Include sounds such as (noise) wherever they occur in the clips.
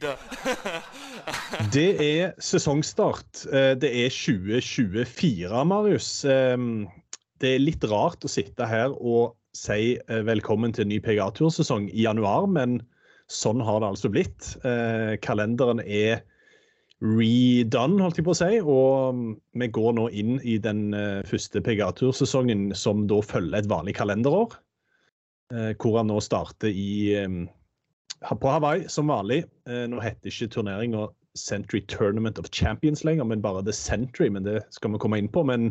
Weed. (laughs) Det er sesongstart. Eh, Det er 2024, Marius. Eh, Det er litt rart å sitte her og si eh, velkommen til en ny PGA-tursesong i januar, men sånn har det altså blitt. Eh, Kalenderen er redone, holdt jeg på å si, og mm, vi går nå inn i den første PGA-tursesongen som da følger et vanlig kalenderår. Hvor han nå starter i eh, på Hawaii som vanlig. Eh, nå heter ikke turneringa Century Tournament of Champions lenger, men bare The Century. Men det skal vi komme inn på. Men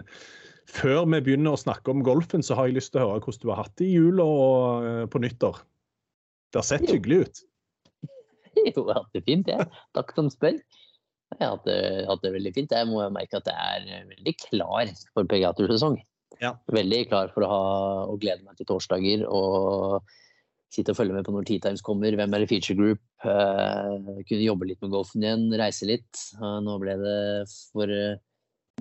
før vi begynner å snakke om golfen, så har jeg lyst til å høre hvordan du har hatt det i jula og eh, på nyttår. Det har sett hyggelig ut. (laughs) Jo, jeg har hatt det fint, jeg. Takk som spør. Jeg har hatt det, hatt det veldig fint. Jeg må merke at jeg er veldig klar for PGA-tursesong. Ja. Veldig klar for å ha og glede meg til torsdager og sitte og følge med på når Tea Times kommer. Hvem er i feature group? Uh, kunne jobbe litt med golfen igjen, reise litt. Uh, nå ble det for uh,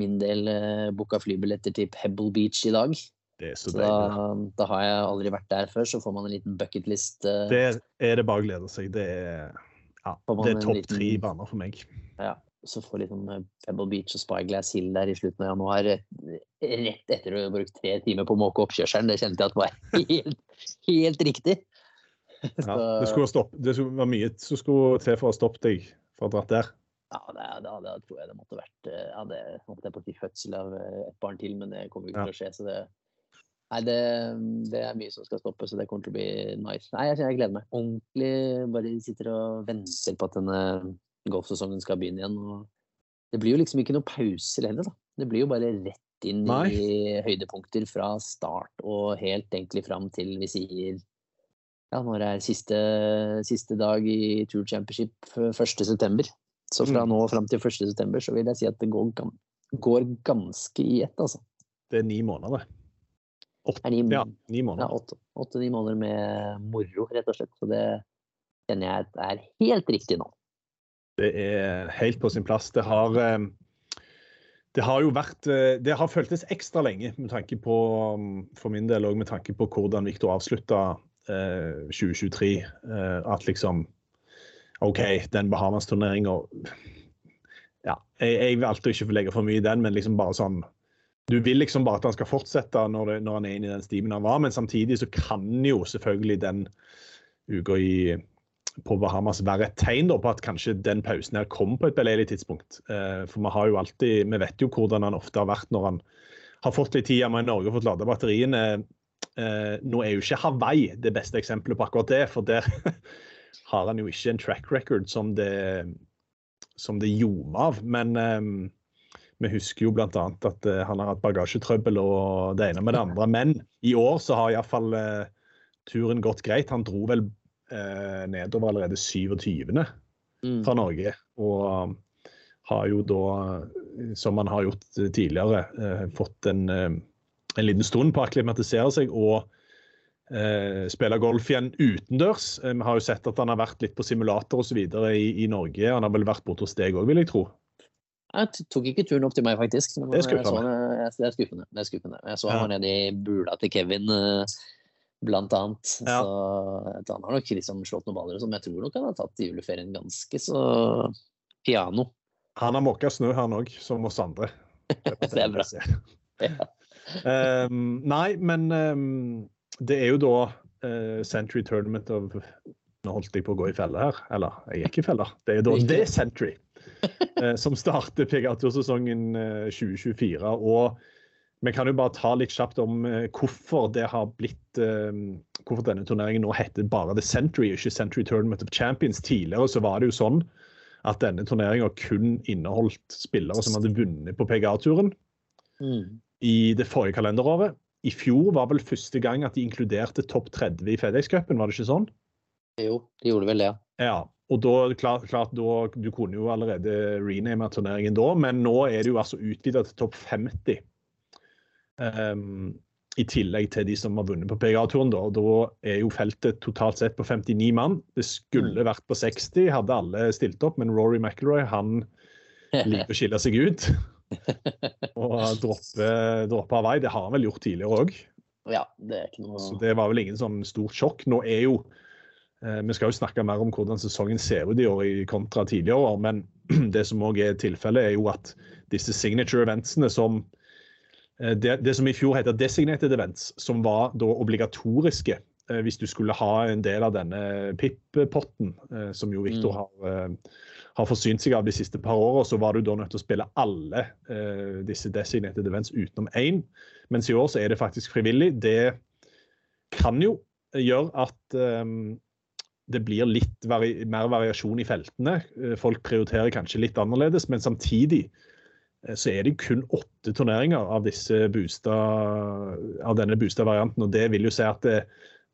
min del uh, booka flybilletter til Pebble Beach i dag. Det er så Så da, da har jeg aldri vært der før, så får man en liten bucketlist. Uh, det er det bare å glede seg. Det er, ja, det er topp tre baner for meg. så får liksom eh, Pebble Beach og Spyglass Hill der i slutten av januar, rett etter å ha brukt tre timer på å måke oppkjørselen, det kjente jeg at var (laughs) helt, helt riktig. (laughs) Ja, det, skulle ha stopp, det skulle være mye som skulle til for å stoppe deg for å dra dratt der. Ja, det, det, det tror jeg det måtte vært eh, ja, det måtte jeg på å si fødsel av eh, et barn til, men det kommer ikke Ja. til å skje. så det Nei, det, det er mye som skal stoppe, så det kommer til å bli nice. Nei, jeg, jeg gleder meg ordentlig. Bare sitter og venter på at denne golfsesongen skal begynne igjen. og Det blir jo liksom ikke noe pauser heller, da. Det blir jo bare rett inn Nei. i høydepunkter fra start og helt egentlig fram til vi sier ja, når det er siste, siste dag i Tour Championship 1.9. Så fra Mm. nå og fram til 1.9. så vil jeg si at det går, går ganske i ett, altså. Det er ni måneder. Åtte, ni, ja, ni ja, måneder. åtte- åtte-ni måneder med moro, rett og slett. Så det kjenner jeg at er helt riktig nå. Det er helt på sin plass. Det har, eh, det har jo vært eh, Det har føltes ekstra lenge med tanke på, for min del òg med tanke på hvordan Victor avslutta 2023. Eh, at liksom OK, den Bahamas-turneringa Ja, jeg, jeg valgte å ikke legge for mye i den, men liksom bare sånn Du vil liksom bare at han skal fortsette når, det, når han er inne i den stimen han var, men samtidig så kan jo selvfølgelig den uka i på Bahamas være et tegn på at kanskje den pausen her kom på et beleilig tidspunkt. Eh, for vi har jo alltid, vi vet jo hvordan han ofte har vært når han har fått litt tid hjemme i Norge og fått lada batteriene. Eh, nå er jo ikke Hawaii det beste eksempelet på akkurat det, for der (laughs) har han jo ikke en track record som det, som det ljomer av. Men eh, vi husker jo bl.a. at eh, han har hatt bagasjetrøbbel og det ene med det andre. Men i år så har iallfall uh, turen gått greit. Han dro vel eh, nedover allerede 27. Mm. fra Norge. Og har jo da, som han har gjort tidligere, eh, fått en, en liten stund på å akklimatisere seg og eh, spille golf igjen utendørs. Eh, Vi har jo sett at han har vært litt på simulator osv. I, i Norge. Han har vel vært borte hos deg òg, vil jeg tro. Jeg tok ikke turen opp til meg, faktisk. Det er skuffende. Det er skuffende. Det er skuffende. Jeg så han var nede i bula til Kevin, eh, blant annet. Ja. Så han har nok liksom slått noen baller og sånn, men jeg tror nok han har tatt juleferien ganske så piano. Han har måka snø, han òg, som oss andre. (laughs) Det er bra. Ja. Um, nei, men um, det er jo da uh, Century Tournament of Nå holdt jeg på å gå i felle her. Eller, jeg gikk i felle. Det er da. The Century, uh, som starter PGA-tursesongen uh, 2024. Og Vi kan jo bare ta litt kjapt om eh, hvorfor det har blitt eh, hvorfor denne turneringen nå heter bare The Century, ikke Century Tournament of Champions. Tidligere så var det jo sånn at denne turneringa kun inneholdt spillere som hadde vunnet på PGA-turen Mm. I det forrige kalenderåret. I fjor var vel første gang at de inkluderte topp 30 i FedEx-cupen, var det ikke sånn? Jo, de gjorde vel det. Ja, og da, klart, klart, da, Du kunne jo allerede rename turneringen da, men nå er det jo altså utvida til topp 50. Um, I tillegg til de som har vunnet på PGA-turen. Da, da er jo feltet totalt sett på 59 mann. Det skulle vært på 60, hadde alle stilt opp, men Rory McIlroy han (laughs) liker å skille seg ut. Og droppe, droppe vei. Det har han vel gjort tidligere òg. Ja, det er ikke noe Så det var vel ingen sånn stort sjokk. Nå er jo eh, Vi skal jo snakke mer om hvordan sesongen ser ut i år i kontra tidligere år, men (clears throat) det som òg er tilfellet, er jo at disse signature eventsene som eh, det, det som i fjor heter designated events, som var da obligatoriske hvis du skulle ha en del av denne PIP-potten, eh, som jo Viktor Mm. har, eh, har forsynt seg av de siste par årene, så var du da nødt til å spille alle eh, disse designated events utenom én. Mens i år så er det faktisk frivillig. Det kan jo gjøre at eh, det blir litt vari mer variasjon i feltene. Eh, Folk prioriterer kanskje litt annerledes, men samtidig eh, så er det kun åtte turneringer av, disse boosta, av denne boosta-varianten. og Det vil jo si at det,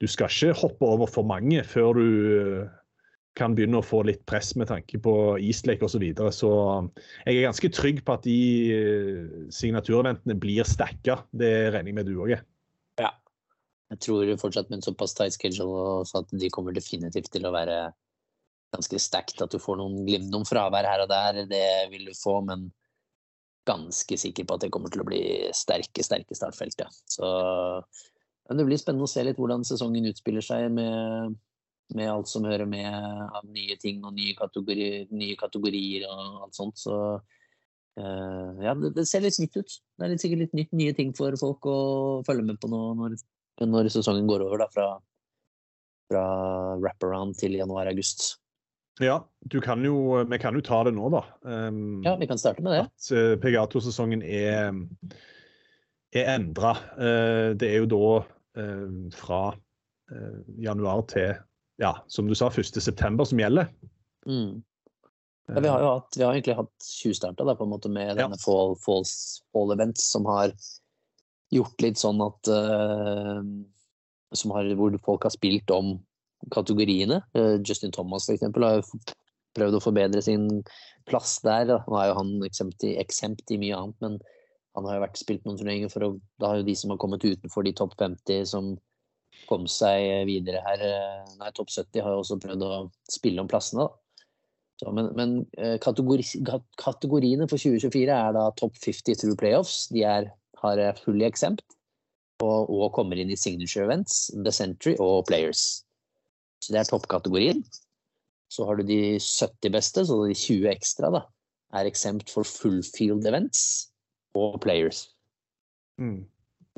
du skal ikke hoppe over for mange før du eh, kan begynne å få litt press med tanke på Eastlake osv. Så, videre. så jeg er ganske trygg på at de eh, signatureventene blir stacka. Det regner jeg med du òg er. Jeg tror fortsatt med en såpass tight schedule at de kommer definitivt til å være ganske stacked. At du får noen glimt, noen fravær her og der, det vil du få, men ganske sikker på at det kommer til å bli sterke, sterke startfelt, ja. Så men det blir spennende å se litt hvordan sesongen utspiller seg med, med alt som hører med av nye ting og nye, kategorier, nye kategorier og alt sånt. Så uh, ja, det, det ser litt nytt ut. Det er litt, sikkert litt nytt, nye ting for folk å følge med på nå når, når sesongen går over, da, fra, fra wraparound til januar-august. Ja, du kan jo, vi kan jo ta det nå, da. Um, Ja, vi kan starte med det. At uh, PGA-sesongen er, er endra. det er jo da eh, fra eh, januar til ja, som du sa, 1.9. som gjelder. Mm. Ja, vi har jo hatt, vi har egentlig hatt tjuvstarta med Ja. denne fall, falls, fall events som har gjort litt sånn at eh, som har, Hvor folk har spilt om kategoriene. Eh, Justin Thomas for eksempel har jo prøvd å forbedre sin plass der. Nå er jo han eksempt i, eksempt i mye annet, men han har jo vært spilt noen turneringer for å Da har jo de som har kommet utenfor de topp 50 som kom seg videre her, eh, nei, topp 70 har jo også prøvd å spille om plassene, da. Så, men men eh, kategori, kategoriene for 2024 er da topp 50 through playoffs. De er, har full exempt og, og kommer inn i signature events, the century og players. Så det er toppkategorien. Så har du de 70 beste, så de 20 ekstra da, er exempt for full field events og players. Mm.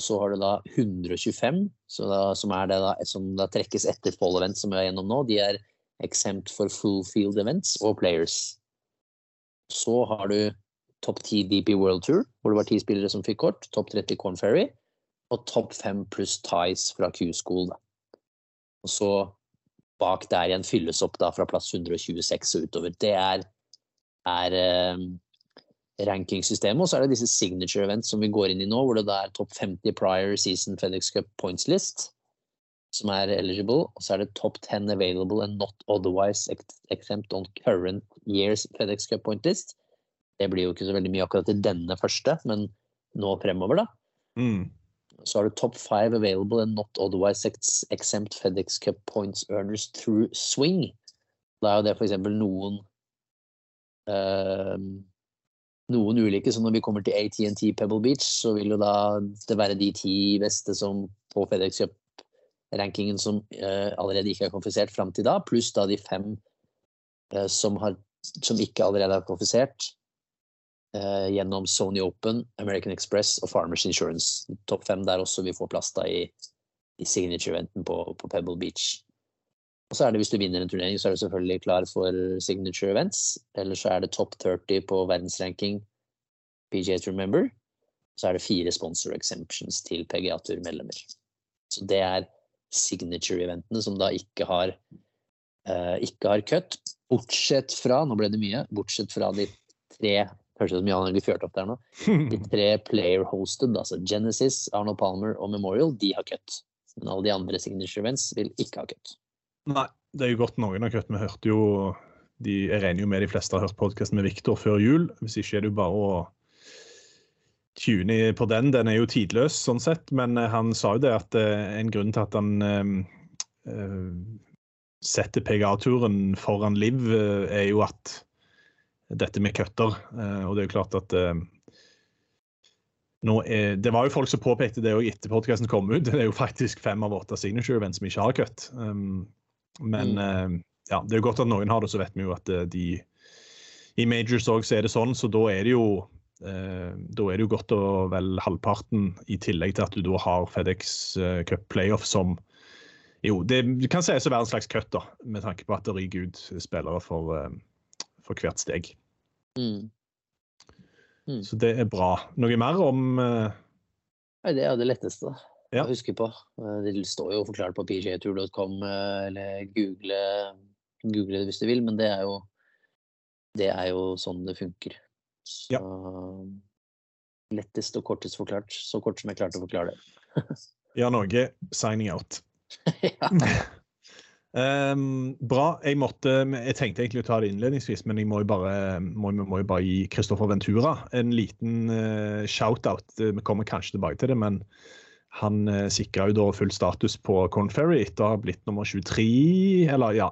Så har du da 125, så da, som, det da, som da trekkes etter fall events som vi er gjennom nå. De er exempt for full field events og players. Så har du topp 10 DP World Tour, hvor det var ti spillere som fikk kort. Topp 30 Corn Ferry. Og topp 5 pluss Ties fra Q-School. Og så bak der igjen fylles opp da fra plass 126 og utover. Det er, er eh, rankingsystemet. Og så er det disse signature events som vi går inn i nå, hvor det da er topp 50 prior season FedEx Cup points list som er eligible. Og så er det top 10 available and not otherwise exempt on current years FedEx Cup point list. Det blir jo ikke så veldig mye akkurat i denne første, men nå fremover, da. Mm. Så har du top 5 available and not otherwise ex exempt FedEx Cup points earners through swing. Da er jo det eksempel noen eh, noen ulike, så når vi kommer til AT&T Pebble Beach, så vil jo da det være de ti beste som på FedEx Cup-rankingen som eh, allerede ikke er konfisert fram til da, pluss da de fem eh, som, har, som ikke allerede er konfisert eh, gjennom Sony Open, American Express og Farmers Insurance. Topp fem der også vi får plass da i, i signature-eventen på, på Pebble Beach. Og så er det hvis du vinner en turnering, så er du selvfølgelig klar for signature events. Eller så er det topp 30 på verdensranking PGA Tour Member. Så er det fire sponsor exemptions til PGA Tour-medlemmer. Så det er signature-eventene som da ikke har, uh, ikke har cut. Bortsett fra, nå ble det mye, bortsett fra de tre Høres ut som Jan Helge fjørte opp der nå. De (laughs) tre player hosted, altså Genesis, Arnold Palmer og Memorial, de har cut. Men alle de andre signature events vil ikke ha cut. Nei, det er jo godt noen har kutt. Vi hørte jo de, Jeg regner jo med de fleste har hørt podkasten med Viktor før jul. Hvis ikke er det jo bare å tune på den. Den er jo tidløs sånn sett, men eh, han sa jo det at uh, en grunn til at han uh, setter PGA-turen foran Liv, er jo at dette med cutter. og det er jo klart at er, det var jo folk som påpekte det òg etter podkasten kom ut. (laughs) Det er jo faktisk fem av åtte signature events som ikke har cut. Um, men mm. ja, det er jo godt at noen har det, så vet vi jo at de I majors òg er det sånn, så da er det jo Eh, da er det jo godt og vel halvparten, i tillegg til at du da har FedEx eh, Cup Playoff som jo, det kan sies å være en slags cut, da, med tanke på at det ryker ut spillere for, eh, for hvert steg. Mm. Mm. Så det er bra. Noe mer om Nei, Det er det letteste ja. å huske på. Det står jo forklart på pgatur.com, eller google, google det hvis du vil, men det er jo, det er jo sånn det funker. Så ja. lettest og kortest forklart. Så kort som jeg klarte å forklare det. (laughs) ja, Norge, signing out. (laughs) um, (laughs) bra. Jeg måtte Jeg tenkte egentlig å ta det innledningsvis, men jeg må jo bare, må, må jo bare gi Kristoffer Ventura en liten uh, shout-out. Vi kommer kanskje tilbake til det, men han uh, sikra jo da full status på Conferry etter å ha blitt nummer 23, eller ja,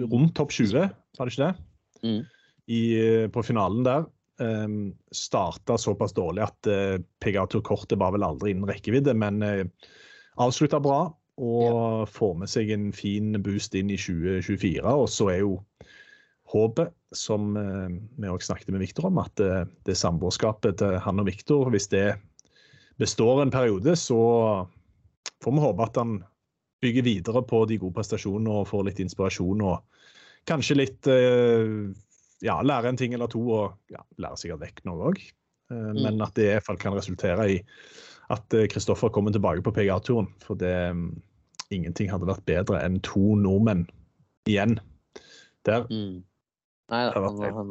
rundt topp 20, var det ikke det? Mm. I, uh, på finalen der um, ehm, starta såpass dårlig at uh, PGA-turkortet var vel aldri innen rekkevidde, men uh, eh, avslutta bra og ja. får med seg en fin boost inn i 2024. Og så er jo håpet, som uh, vi også snakket med Viktor om, at uh, det samboerskapet til han og Viktor, hvis det består en periode, så får vi håpe at han bygger videre på de gode prestasjonene og får litt inspirasjon og kanskje litt uh, ja, lære en ting eller to og ja, lære sikkert vekk noe òg. Eh, mm. Men at det i hvert fall kan resultere i at Kristoffer eh, kommer tilbake på PGA-turen. For det um, ingenting hadde vært bedre enn to nordmenn igjen der. Mm. Nei da, han, han,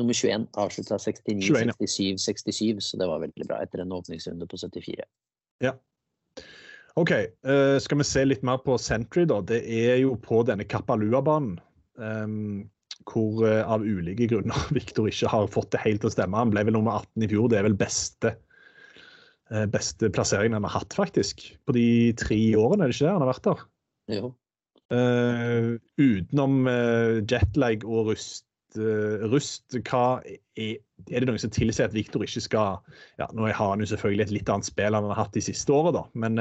nummer 21 avslutta 69-67-67, så det var veldig bra etter en åpningsrunde på 74. Ja. OK, uh, skal vi se litt mer på Sentry, da. Det er jo på denne Kapalua-banen. Um, hvor uh, av ulike grunner (laughs) Viktor ikke har fått det helt til å stemme. Han ble vel nummer 18 i fjor. Det er vel beste, uh, beste plasseringen han har hatt, faktisk. På de tre årene, er det ikke det han har vært der? Jo. Utenom jetlag og rust, rust hva er, er, det noe som tilsier at Viktor ikke skal ja, Nå har han jo selvfølgelig et litt annet spill enn han har hatt de siste årene, da, men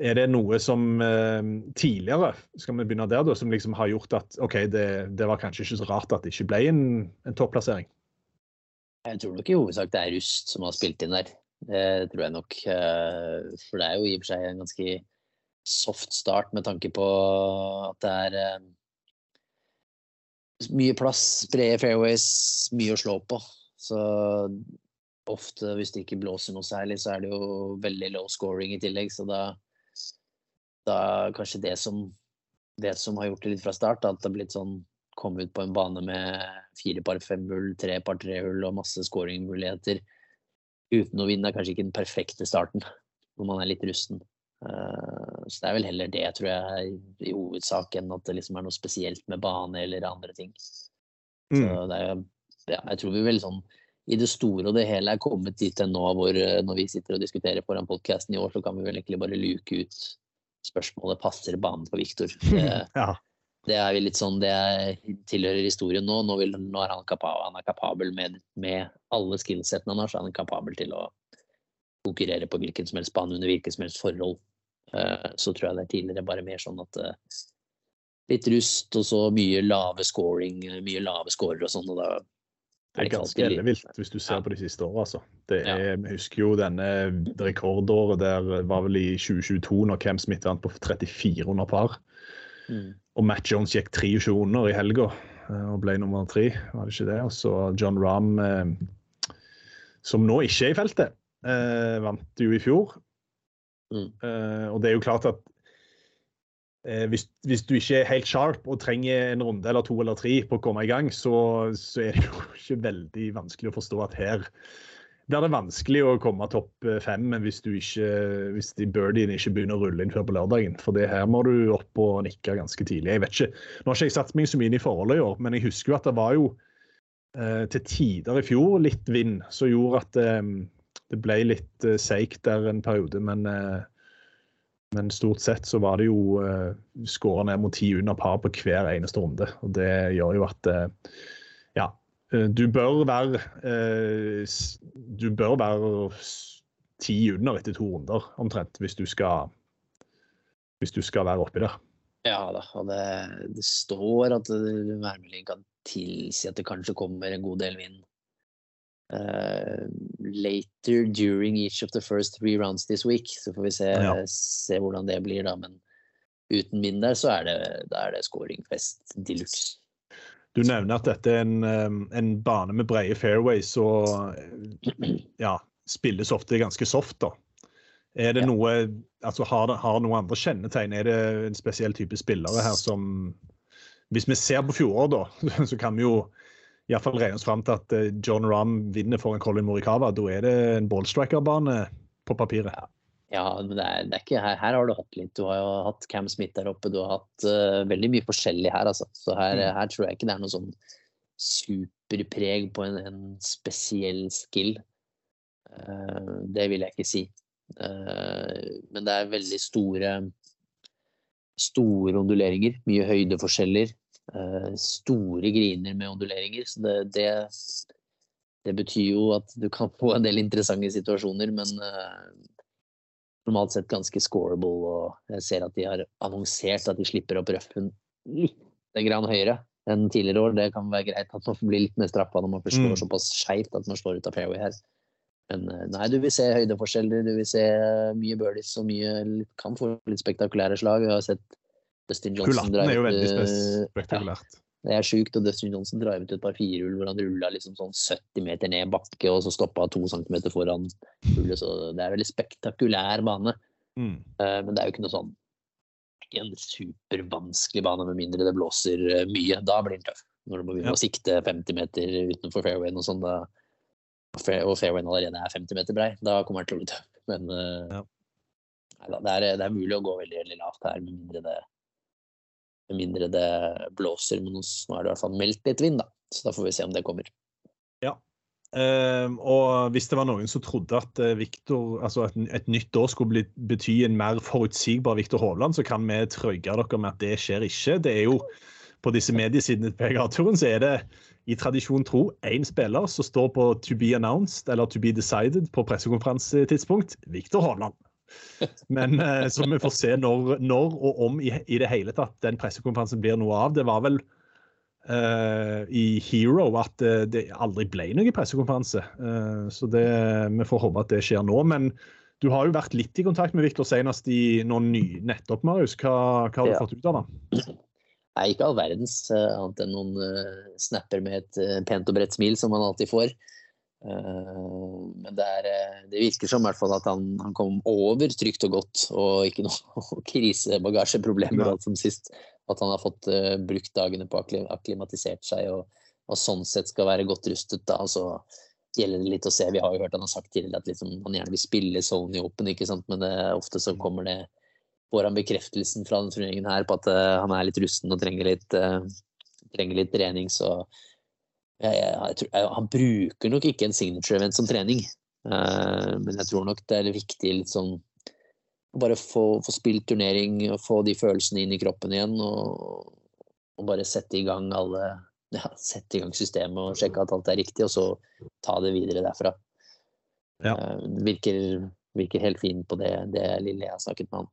er det noe som eh, tidligere skal vi begynne der da, som liksom har gjort at OK, det, det var kanskje ikke så rart at det ikke ble en, en topplassering? Jeg tror nok i hovedsak det er Rust som har spilt inn der. Det tror jeg nok. Eh, for det er jo i og for seg en ganske soft start med tanke på at det er eh, mye plass, brede fairways, mye å slå på. Så ofte hvis det ikke blåser noe særlig, så er det jo veldig low scoring i tillegg. Så da da kanskje det som, det som har gjort det litt fra start, at det har blitt sånn komme ut på en bane med fire par fem-hull, tre par tre-hull og masse scoringmuligheter uten å vinne, er kanskje ikke den perfekte starten når man er litt rusten. Uh, så det er vel heller det, tror jeg, i hovedsak, enn at det liksom er noe spesielt med bane eller andre ting. Mm. Så det er, ja, jeg tror vi vel sånn i det store og det hele er kommet dit til nå hvor eh, når vi sitter og diskuterer foran podkasten i år, så kan vi vel egentlig bare luke ut spørsmålet passer banen for Viktor. (laughs) Ja. det, er litt sånn, det tilhører historien nå. Nå, vil, nå er han, kapabel, han er kapabel med, med alle skillsettene han har, så er han kapabel til å konkurrere på hvilken som helst bane under hvilket som helst forhold. Uh, så tror jeg det er tidligere bare mer sånn at uh, litt rust og så mye lave scoring, mye lave scorer og sånn. og da det er ganske ellevilt hvis du ser ja. på de siste årene. Altså. Det er, ja. Vi husker jo denne rekordåret der var vel i 2022, når Cam Smith vant på 34 under par. Mm. Og Matt Jones gikk 23 under i helga eh, og ble nummer tre, var det ikke det? Og så John Rahm eh, som nå ikke er i feltet. Eh, vant jo i fjor. Eh, og det er jo klart at uh, hvis, hvis, du ikke er helt sharp og trenger en runde eller to eller tre på å komme i gang, så, så er det jo (laughs) ikke veldig vanskelig å forstå at her blir det vanskelig å komme topp eh, fem hvis, ikke, hvis de birdiene ikke begynner å rulle inn før på lørdagen. For det her må du opp og nikke ganske tidlig. Jeg vet ikke, Nå har ikke jeg satt meg så mye inn i forholdet i år, men jeg husker jo at det var jo eh, til tider i fjor litt vind som gjorde at eh, det ble litt uh, seigt der en periode, men, uh, men, stort sett så var det jo uh, skåra ned mot ti under par på hver eneste runde. Og det gjør jo at uh, ja, du bør være Du bør være ti under etter to runder, omtrent, hvis du skal, hvis du skal være oppi der. Ja da, og det, det står at værmeldingen kan at det kanskje kommer en god del vind Uh, later during each of the first three rounds this week. Så får vi se, ja. se hvordan det blir, da. Men uten min der, så er det, da er det scoringfest de luxe. Du nevner at dette er en, en bane med brede fairways, og ja, spilles ofte ganske soft, da. Er det ja. noe altså har det, har noen andre kjennetegn? Er det en spesiell type spillere her som Hvis vi ser på fjoråret, da, (laughs) så kan vi jo iallfall regner oss fram til at eh, John Rahm vinner foran Colin Morikawa. Da er det en ballstriker-bane på papiret. Ja. Ja, men det er, det er ikke her, her, har du hatt litt. Du har jo hatt Cam Smith der oppe. Du har hatt uh, veldig mye forskjellig her, altså. Så her, mm. her, tror jeg ikke det er noe sånn superpreg på en, en spesiell skill. Uh, det vil jeg ikke si. Uh, men det er veldig store store onduleringer. Mye høydeforskjeller. Eh, store griner med onduleringer. Så det, det, det, betyr jo at du kan få en del interessante situasjoner, men uh, normalt sett ganske scoreable. Og jeg ser at de har annonsert at de slipper opp røffen litt grann høyere enn tidligere år. Det kan være greit at man blir litt mer straffa når man forstår mm. såpass skeivt at man slår ut av fairway her. Men eh, nei, du vil se høydeforskjeller, du vil se mye birdies og mye Kan få litt spektakulære slag. Jeg har sett Dustin Johnson er jo veldig spektakulært. Ja, det er sjukt. Og Dustin Johnson drar ut et par firehull hvor han rulla liksom sånn 70 meter ned bakke, og så stoppa to centimeter foran hullet. Så det er en veldig spektakulær bane. Mm. Uh, men det er jo ikke noe sånn ikke en supervanskelig bane med mindre det blåser uh, mye. Da blir den tøff. Når du må begynne ja. å sikte 50 meter utenfor fairwayen og sånn, og fairwayen allerede er 50 meter brei, da kommer den til å bli tøff. Men uh, ja. nei, da, det, er, det, er, mulig å gå veldig, veldig lavt her, med mindre det med mindre det blåser. Men nå er det i hvert fall meldt litt vind, da. Så da får vi se om det kommer. Ja. Uh, og hvis det var noen som trodde at uh, Victor, altså et, et, nytt år skulle bli, bety en mer forutsigbar Viktor Hovland, så kan vi trygge dere med at det skjer ikke. Det er jo på disse mediesidene til PGA-turen så er det i tradisjon tro én spiller som står på 'to be announced' eller 'to be decided' på pressekonferansetidspunkt. Viktor Hovland. Men eh, så vi får se når, når og om i, i, det hele tatt den pressekonferansen blir noe av. Det var vel eh, i Hero at det, eh, det aldri ble noen pressekonferanse. Eh, så det, vi får håpe at det skjer nå. Men du har jo vært litt i kontakt med Viktor senest i noen nye nettopp, Marius. Hva, hva har du ja. fått ut av det? Nei, ikke all verdens, eh, annet enn noen uh, snapper med et uh, pent og bredt smil, som man alltid får. Eh, men det, er, eh, det, virker som hvert fall at han, han, kom over trygt og godt, og ikke noe (laughs) krisebagasjeproblemer alt som sist. At han har fått uh, brukt dagene på å akklimatisert seg og, og, sånn sett skal være godt rustet. da, så gjelder det litt å se. Vi har jo hørt han har sagt tidligere at liksom, han gjerne vil spille Sony Open, ikke sant? men det, ofte så kommer det får han bekreftelsen fra denne turneringen her på at uh, han er litt rusten og trenger litt, uh, trenger litt trening. så jeg, tror, han bruker nok ikke en signature event som trening, uh, men jeg tror nok det er viktig litt sånn bare få, få, spilt turnering og få de følelsene inn i kroppen igjen. Og, og bare sette i gang alle (laughs) ja, sette i gang systemet og sjekke at alt er riktig, og så ta det videre derfra. Ja. Uh, virker, virker, helt fin på det, det lille jeg har snakket med han.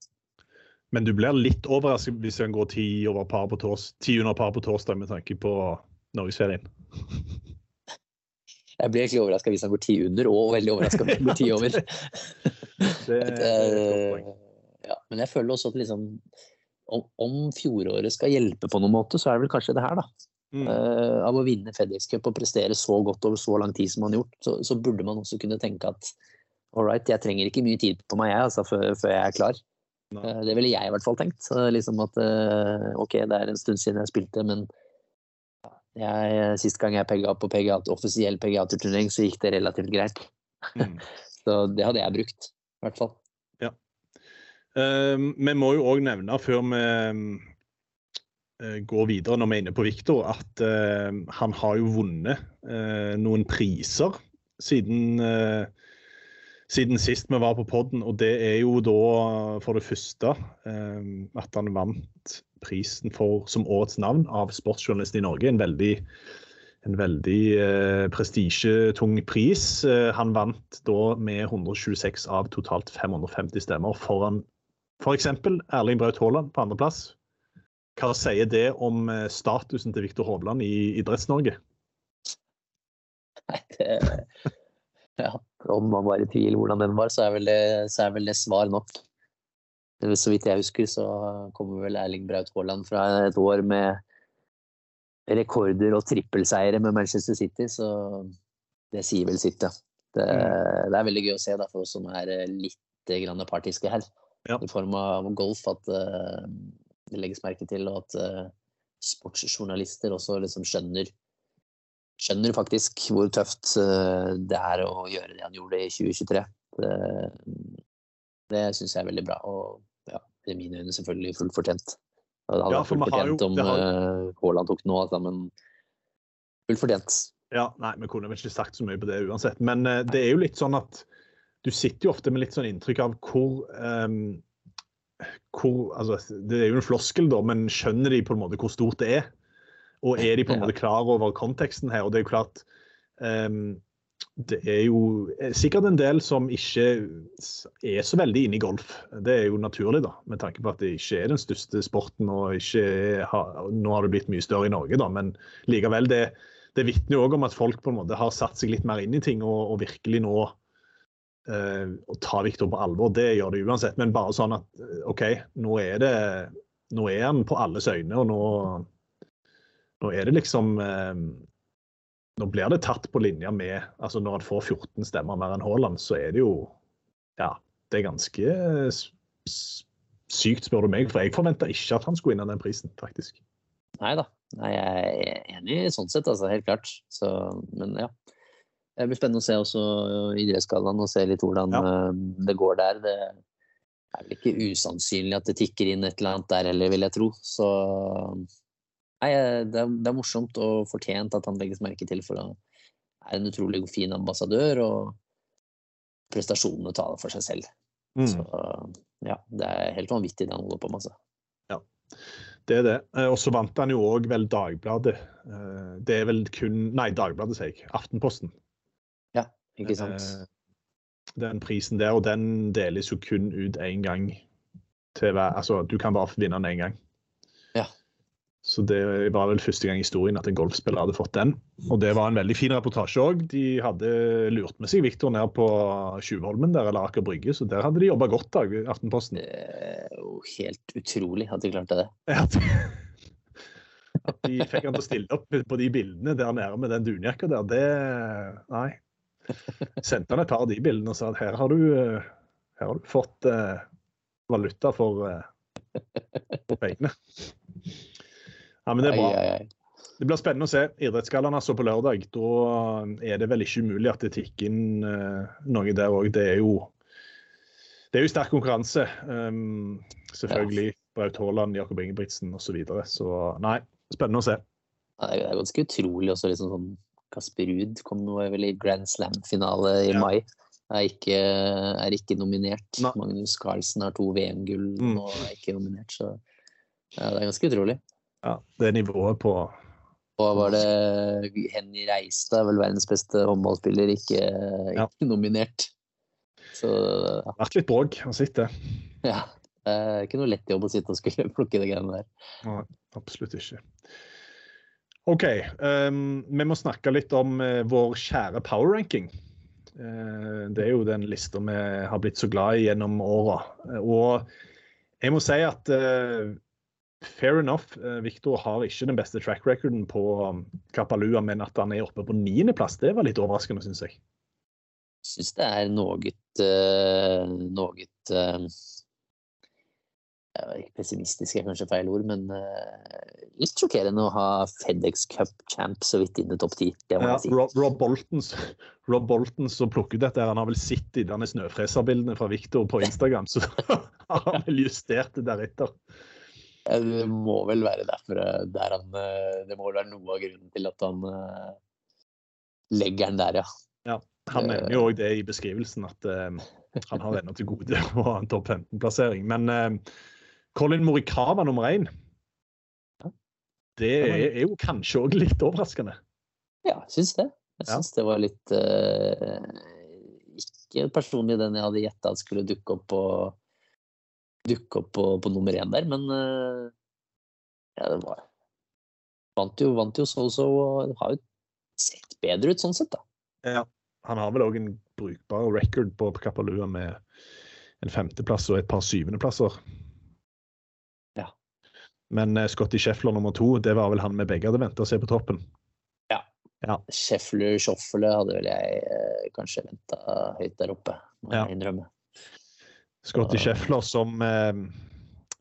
Men du blir litt overrasket hvis han går ti, over par på tors, ti under par på torsdag med tanke på Norgesferien? (laughs) Jeg blir egentlig overraska hvis han går ti under, og veldig overraska hvis han går ti (laughs) over. det, uh, (laughs) ja, men jeg føler også at liksom, om, om, fjoråret skal hjelpe på noen måte, så er det vel kanskje det her, da. Mm. Uh, av å vinne FedEx Cup og prestere så godt over så lang tid som han har gjort, så, så burde man også kunne tenke at all right, jeg trenger ikke mye tid på meg jeg, altså, før, før jeg er klar. Eh, Det ville jeg i hvert fall tenkt. Så liksom at uh, ok, det er en stund siden jeg spilte, men jeg, sist gang jeg pegga på PGA, offisiell PGA-turnering, så gikk det relativt greit. Mm. (laughs) Så det hadde jeg brukt, i hvert fall. Eh, vi må jo òg nevne, før vi eh, går videre når vi er inne på Viktor, at uh, han har jo vunnet eh, noen priser siden, eh, siden sist vi var på podden. Og det er jo da for det første eh, at han vant prisen for, som årets navn av Sportsjournalist i Norge. En veldig en veldig eh, prestisjetung pris. Eh, han vant da med 126 av totalt 550 stemmer foran f.eks. Erling Braut Haaland på andreplass. Hva sier det om eh, statusen til Viktor Hovland i Idretts-Norge? Nei, det, (laughs) ja, om man var i tvil hvordan den var, så er vel det, så er vel det svar nok. Så vidt jeg husker, så kommer vel Erling Braut Haaland fra et år med rekorder og trippelseiere med Manchester City, så det sier vel sitt, ja. Det, det er veldig gøy å se da, for oss som er litt grann partiske her, Ja. i form av golf, at uh, det legges merke til, og at uh, sportsjournalister også liksom skjønner skjønner faktisk hvor tøft eh, det er å gjøre det han gjorde i 2023. Det, det syns jeg er veldig bra, og ja, i mine øyne selvfølgelig fullt fortjent. Det hadde Ja, for fullt fortjent har jo- om Haaland har- eh, Haaland tok nå, altså, men fullt fortjent. Ja, nei, Vi kunne vel ikke sagt så mye på det uansett. Men eh, det er jo litt sånn at du sitter jo ofte med litt sånn inntrykk av hvor, um, hvor altså, Det er jo en floskel, da, men skjønner de på en måte hvor stort det er? Og er de på en måte klar over konteksten her? Og det er jo klart um, Det er jo eh, sikkert en del som ikke er så veldig inne i golf. Det er jo naturlig, da, med tanke på at det ikke er den største sporten. og ikke har, Nå har det blitt mye større i Norge, da, men likevel. det det vitner jo òg om at folk på en måte har satt seg litt mer inn i ting og, og virkelig nå Uh, å ta Viktor på alvor. Det gjør det uansett, men bare sånn at eh, OK, nå er det nå er han på alles øyne, og nå, nå er det liksom eh, Nå blir det tatt på linje med altså Når han får 14 stemmer mer enn Haaland, så er det jo Ja, det er ganske s- sykt, spør du meg. For jeg forventa ikke at han skulle vinne den prisen, faktisk. Nei da. Nei, jeg er enig sånn sett, altså, helt klart. Så, men ja. Det blir spennende å se også idrettsgallaen og se litt hvordan Ja. eh, det går der. Det er vel ikke usannsynlig at det tikker inn et eller annet der heller, vil jeg tro. Så nei, eh, det er, det er morsomt og fortjent at han legges merke til, for han er en utrolig fin ambassadør, og prestasjonene taler for seg selv. Mm. Så ja, det er helt vanvittig det han holder på med. Altså. Det er det. Eh, Og så vant han jo òg vel Dagbladet. Eh, Det er vel kun Nei, Dagbladet, sier jeg. Aftenposten. Ja, Ikke sant? Den prisen der, og den deles jo kun ut én gang til hver Altså, du kan bare vinne den én gang. Så det var vel første gang i historien at en golfspiller hadde fått den. Og det var en veldig fin reportasje òg. De hadde lurt med seg Viktor ned på Tjuvholmen der, eller Aker Brygge, så der hadde de jobba godt, da, Aftenposten. Helt utrolig at de klarte det. (laughs) At, de fikk han til å stille opp på de bildene der nede med den dunjakka der, det Nei. Sendte han et par av de bildene og sa at her har du, her har du fått uh, valuta for, (laughs) uh, pengene. Ja, men det er bra. Ai, ai, ai. Det blir spennende å se. Idrettsgallaen altså på lørdag. Da er det vel ikke umulig at det tikker inn eh, noe der òg. Det det er jo sterk konkurranse. Um, selvfølgelig. Braut Haaland, Jakob Ingebrigtsen osv. Så, videre. så nei, spennende å se. Ja, Det er ganske utrolig også, liksom sånn Kasper Ruud kom vel i Grand Slam-finale i Ja. mai. Er ikke, er ikke nominert. Nei. Magnus Carlsen har to VM-gull Mm. og er ikke nominert, så ja, det er ganske utrolig. Ja, det nivået på Og var det Henny Reistad, vel verdens beste håndballspiller, ikke, Ja. nominert. Så ja, Vært litt bråk. å sitte. ja. Det er ikke noe lett jobb å sitte og skulle (laughs) plukke de greiene der. Nei, absolutt ikke. OK. Um, vi må snakke litt om uh, vår kjære power ranking. Uh, det er jo den lista vi har blitt så glad i gjennom åra. Uh, og jeg må si at fair enough. Eh, Victor har ikke den beste track recorden på um, Kapalua, men at han er oppe på niendeplass, det var litt overraskende, syns jeg. Jeg Syns det er noe uh, noe ikke Pessimistisk er kanskje feil ord, men litt sjokkerende å ha Fedex Cup champ så vidt inn i topp ti. Ja, si. Rob, Rob, Boltons, Rob som plukket dette, han har vel sett denne snøfreserbildene fra Victor på Instagram, så (laughs) har han vel justert det deretter. Det må vel være derfor der han Det må vel være noe av grunnen til at han legger den der, ja. ja han nevner jo òg det i beskrivelsen, at han har ennå til gode (laughs) å ha en topp 15-plassering. Men Colin Morikawa nummer én, det er, jo kanskje òg litt overraskende. Ja, jeg syns det. Jeg syns det var litt uh, Ikke personlig den jeg hadde gjetta skulle dukke opp på dukke opp på, på nummer én der, men ja, det var Vant jo, vant jo så-så og har jo sett bedre ut sånn sett, da. Ja, han har vel òg en brukbar record på Kapalua med en femteplass og et par syvendeplasser. Ja. Men uh, Scotty Scheffler nummer to, det var vel han vi begge hadde venta å se på toppen? Ja. ja. Scheffler, Schoffele hadde vel jeg uh, kanskje venta høyt der oppe, må ja. jeg innrømme. Scotty Scheffler som eh,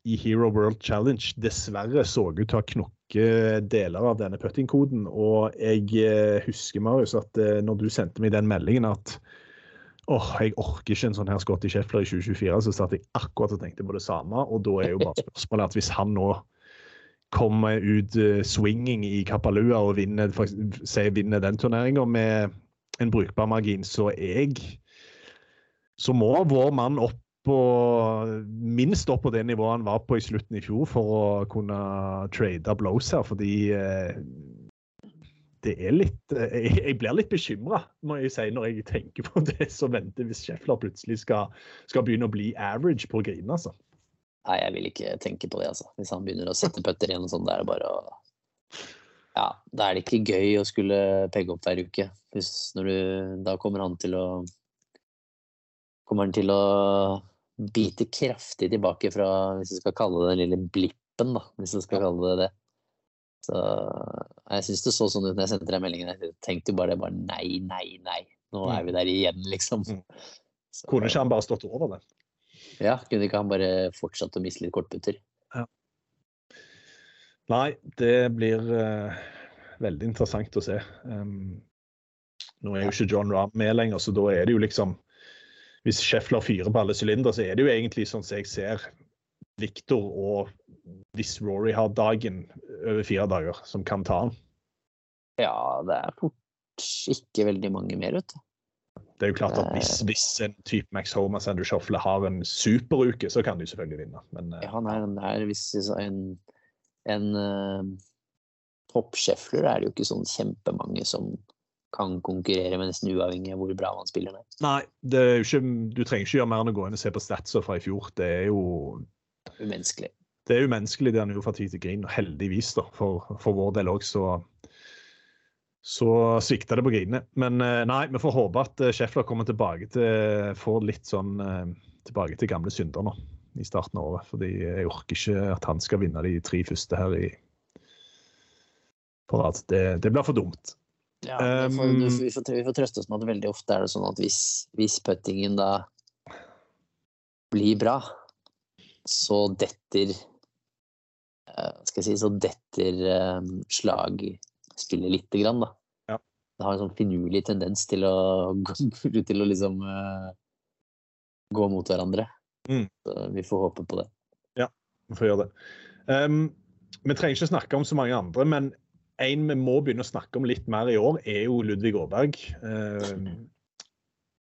i Hero World Challenge dessverre så ut til å ha knokket deler av denne puttingkoden. Og jeg eh, husker, Marius, at eh, når du sendte meg den meldingen at åh, jeg orker ikke en sånn her Scotty Scheffler i 2024, så satt jeg akkurat og tenkte på det samme. Og da er jo bare spørsmålet at hvis han nå kommer ut uh, swinging i Kapalua og vinner, for, se, vinner den turneringa med en brukbar margin, så er jeg så må vår mann opp på, minst opp på det nivået han var på i slutten i fjor for å kunne trade blows her, fordi eh, det er litt eh, Jeg blir litt bekymra når jeg tenker på det som venter hvis Scheffler plutselig skal, skal, begynne å bli average på å grine. Altså. Nei, jeg vil ikke tenke på det, altså. Hvis han begynner å sette putter igjen og sånn, det er bare å Ja, da er det ikke gøy å skulle pegge opp hver uke. Hvis, når du, da kommer han til å Kommer han til å biter kraftig tilbake fra, hvis du skal kalle det den lille blippen, da, hvis du skal kalle det det. Så jeg syns det så sånn ut når jeg sendte deg meldingen. Jeg tenkte jo bare det, bare nei, nei, nei. Nå er vi mm. der igjen, liksom. Mm. Så, kunne ikke han bare stått over det? Ja, kunne ikke han bare fortsatt å miste litt kortputter? Ja. Nei, det blir uh, veldig interessant å se. Um, nå er jo ikke John Rahm med lenger, så da er det jo liksom hvis Scheffler fyrer på alle sylindere, så er det jo egentlig sånn som jeg ser Victor og hvis Rory har dagen over fire dager, som kan ta han. Ja, det er fort ikke veldig mange mer, vet du. Det er jo klart at hvis, hvis en type Max Homer Sander Schoffle har en superuke, så kan du selvfølgelig vinne. Men, eh, ja, nei, er, hvis en, en uh, topp Scheffler er det jo ikke sånn kjempemange som kan konkurrere med nesten uavhengig av hvor bra man spiller. Med. Nei, ikke, du trenger ikke gjøre mer enn å gå inn og se på statser fra i fjor. Det er jo Umenneskelig. Det er umenneskelig det han gjorde fra tid til grin, og heldigvis da, for, for vår del òg, så, så svikta det på grinene. Men eh, nei, vi får håpe at eh, kommer tilbake til får litt sånn eh, tilbake til gamle synder nå i starten av året. Fordi jeg orker ikke at han skal vinne de tre første her i på rad. Det, det blir for dumt. Ja, vi får, vi, får, vi, får, trøste oss med at veldig ofte er det sånn at hvis, hvis puttingen da blir bra, så detter uh, Skal jeg si så detter slag slagspillet lite grann, da. Ja. Det har en sånn finurlig tendens til å, (laughs) til å liksom uh, gå mot hverandre. Mm. Så vi får håpe på det. Ja, vi får gjøre det. Um, vi trenger ikke snakke om så mange andre, men en vi må begynne å snakke om litt mer i år, er jo Ludvig Aaberg. Eh,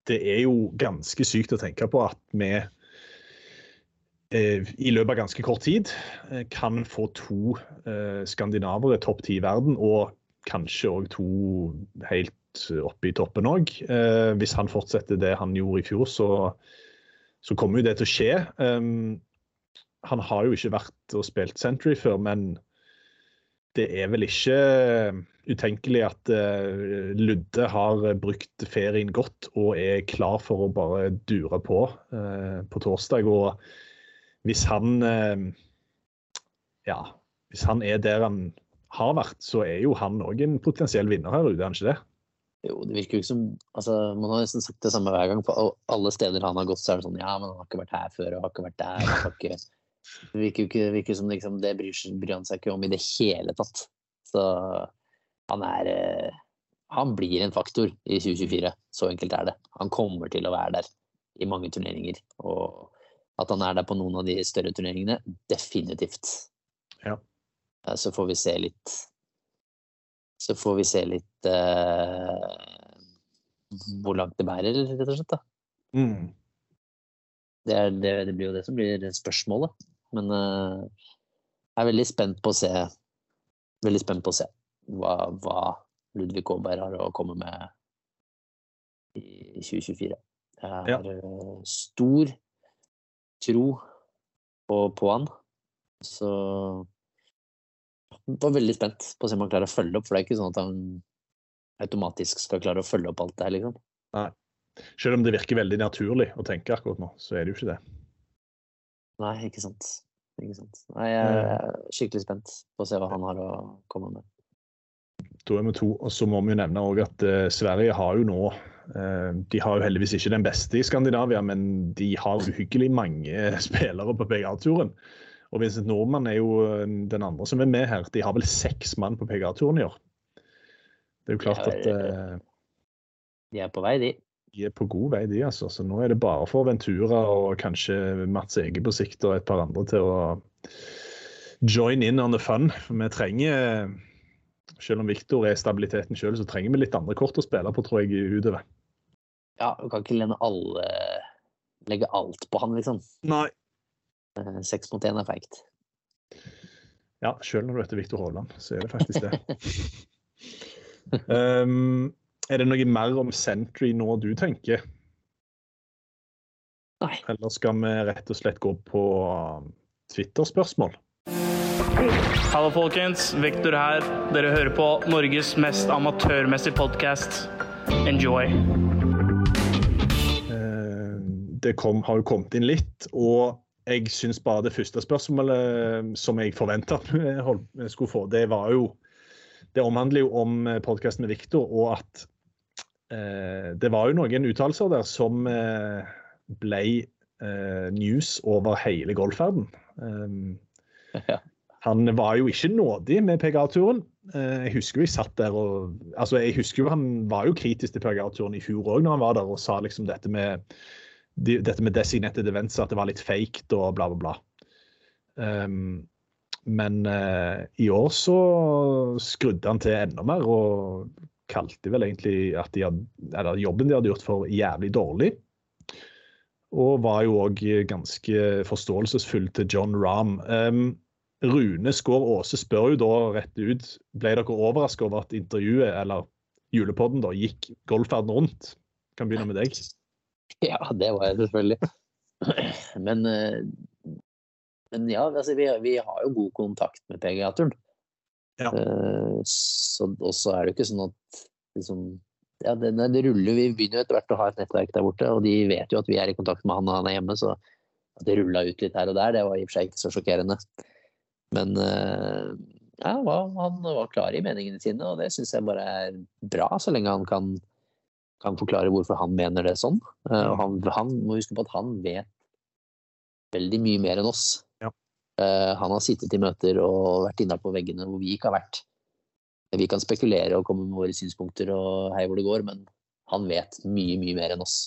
det er jo ganske sykt å tenke på at vi eh, i løpet av ganske kort tid eh, kan få to skandinavere topp ti i verden, og kanskje òg to helt oppe i toppen òg. Hvis han fortsetter det han gjorde i fjor, så, så kommer jo det til å skje. Han har jo ikke vært og spilt Century før, men det er vel ikke eh, utenkelig at uh, Ludde har brukt ferien godt og er klar for å bare dure på uh, på torsdag. Og hvis han ja, hvis han er der han har vært, så er jo han òg en potensiell vinner her ute, er han ikke det? Jo, det virker jo ikke som altså, Man har nesten sagt det samme hver gang. På alle steder han har gått, så er det sånn Ja, men han har ikke vært her før, og har ikke vært der. og Har ikke... Det virker jo ikke virker som liksom, det bryr, bryr, han seg ikke om i det hele tatt. Så han er eh, Han blir en faktor i 2024. Så enkelt er det. Han kommer til å være der i mange turneringer. Og at han er der på noen av de større turneringene, definitivt. Ja. Så får vi se litt Så får vi se litt uh, hvor langt det bærer, rett og slett. da. Mm. Det, er, det, det, blir jo det som blir spørsmålet. Men uh, jeg er veldig spent på å se på å se hva, hva Ludvig Aaberg har å komme med i 2024. Jeg har ja. Eh, stor tro på, på han. Så jeg var veldig spent på å se om han klarer å følge opp, for det er ikke sånn at han automatisk skal klare å følge opp alt det her, liksom. Nei. Selv om det virker veldig naturlig å tenke akkurat nå, så er det jo ikke det. Nei, ikke sant. Ikke sant. Nei, jeg er skikkelig spent på å se hva han har å komme med. Er vi to. Og så må vi jo nevne at uh, Sverige har jo nå uh, De har jo heldigvis ikke den beste i Skandinavia, men de har uhyggelig mange (laughs) spillere på PGA-turen. Og Vincent Nordmann er jo eh, den andre som er med her. De har vel seks mann på PGA-turen i år. Det er jo klart at uh, De er på vei, de. De er på god vei, de. altså. Så nå er det bare for Ventura og kanskje Mats Ege på sikt og et par andre til å join in on the fun. Vi trenger, selv om Viktor er stabiliteten sjøl, så trenger vi litt andre kort å spille på, tror jeg, utover. Ja, du kan ikke lene alle legge alt på han, liksom. Nei, Eh, seks mot én er feigt. Ja, sjøl når du heter Viktor Hovland, så er det faktisk det. (laughs) um, er det noe mer om Sentry nå du tenker? Nei. Eller skal vi rett og slett gå på um, Twitter-spørsmål? Hallo, folkens. Viktor her. Dere hører på Norges mest amatørmessige podkast. Enjoy. Uh, det kom, har jo kommet inn litt. og jeg syns bare det første spørsmålet eh, som jeg forventa skulle få, det var jo Det omhandler jo om eh, podkasten med Viktor, og at eh, det var jo noen uttalelser der som eh, ble eh, news over hele golfverden. Ja. Han var jo ikke nådig med PGA-turen. Jeg husker jo jeg satt der og altså jeg husker jo Han var jo kritisk til PGA-turen i fjor òg, når han var der og sa liksom dette med dette med designated events, at det var litt fake og bla, bla, bla. Um, men uh, i år så skrudde han til enda mer og kalte vel egentlig at de hadde, jobben de hadde gjort for jævlig dårlig. Og var jo òg ganske forståelsesfull til John Rahm. Um, Rune Skår Aase spør jo da rett ut ble dere overraska over at intervjuet, eller julepodden, da, gikk golfverden rundt. Kan begynne med deg. (laughs) Ja, det var jeg selvfølgelig. (clears throat) Men, eh, men ja, altså, vi, vi, har jo god kontakt med PGA-turen. Ja. Uh, så er det jo ikke sånn at liksom, ja, det, det, ruller, Vi begynner jo etter hvert å ha et nettverk der borte, og de vet jo at vi er i kontakt med han og han er hjemme. Så at det rulla ut litt her og der, det var i og for seg ikke så sjokkerende. Men uh, ja, han var klar i meningene sine, og det syns jeg bare er bra, så lenge han kan kan forklare hvorfor han mener det sånn. Eh, og han, han må huske på at han vet veldig mye mer enn oss. Uh, han har sittet i møter og vært inne på veggene hvor vi ikke har vært. Vi kan spekulere og komme med våre synspunkter og hei hvor det går, men han vet mye, mye mer enn oss.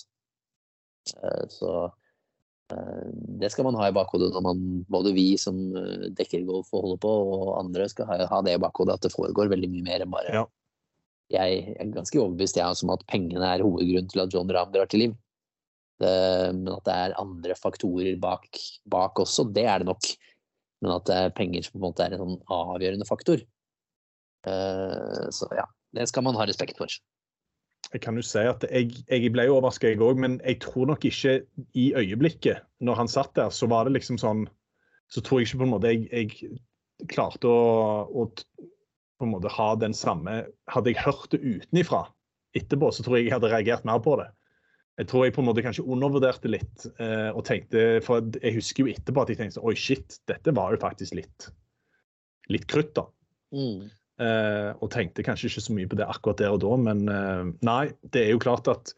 Uh, så uh, det skal man ha i bakhodet når man, både vi som dekker golf og holder på, og andre skal ha, det i bakhodet at det foregår veldig mye mer enn bare ja jeg er ganske overbevist jeg, om at pengene er hovedgrunnen til at John Rahm drar til liv. Det, men at det er andre faktorer bak, bak, også, det er det nok. Men at det er penger som på en måte er en sånn avgjørende faktor. Uh, så ja, det skal man ha respekt for. Jeg kan jo si at jeg, jeg ble overraska, jeg òg, men jeg tror nok ikke i øyeblikket, når han satt der, så var det liksom sånn Så tror jeg ikke på en måte jeg, jeg klarte å, å på en måte ha den samme Hadde jeg hørt det utenifra etterpå, så tror jeg jeg hadde reagert mer på det. Jeg tror jeg på en måte kanskje undervurderte litt. Eh, og tenkte, for Jeg husker jo etterpå at jeg tenkte oi shit, dette var jo faktisk litt litt krutt, da. Mm. Eh, og tenkte kanskje ikke så mye på det akkurat der og da, men eh, nei, det er jo klart at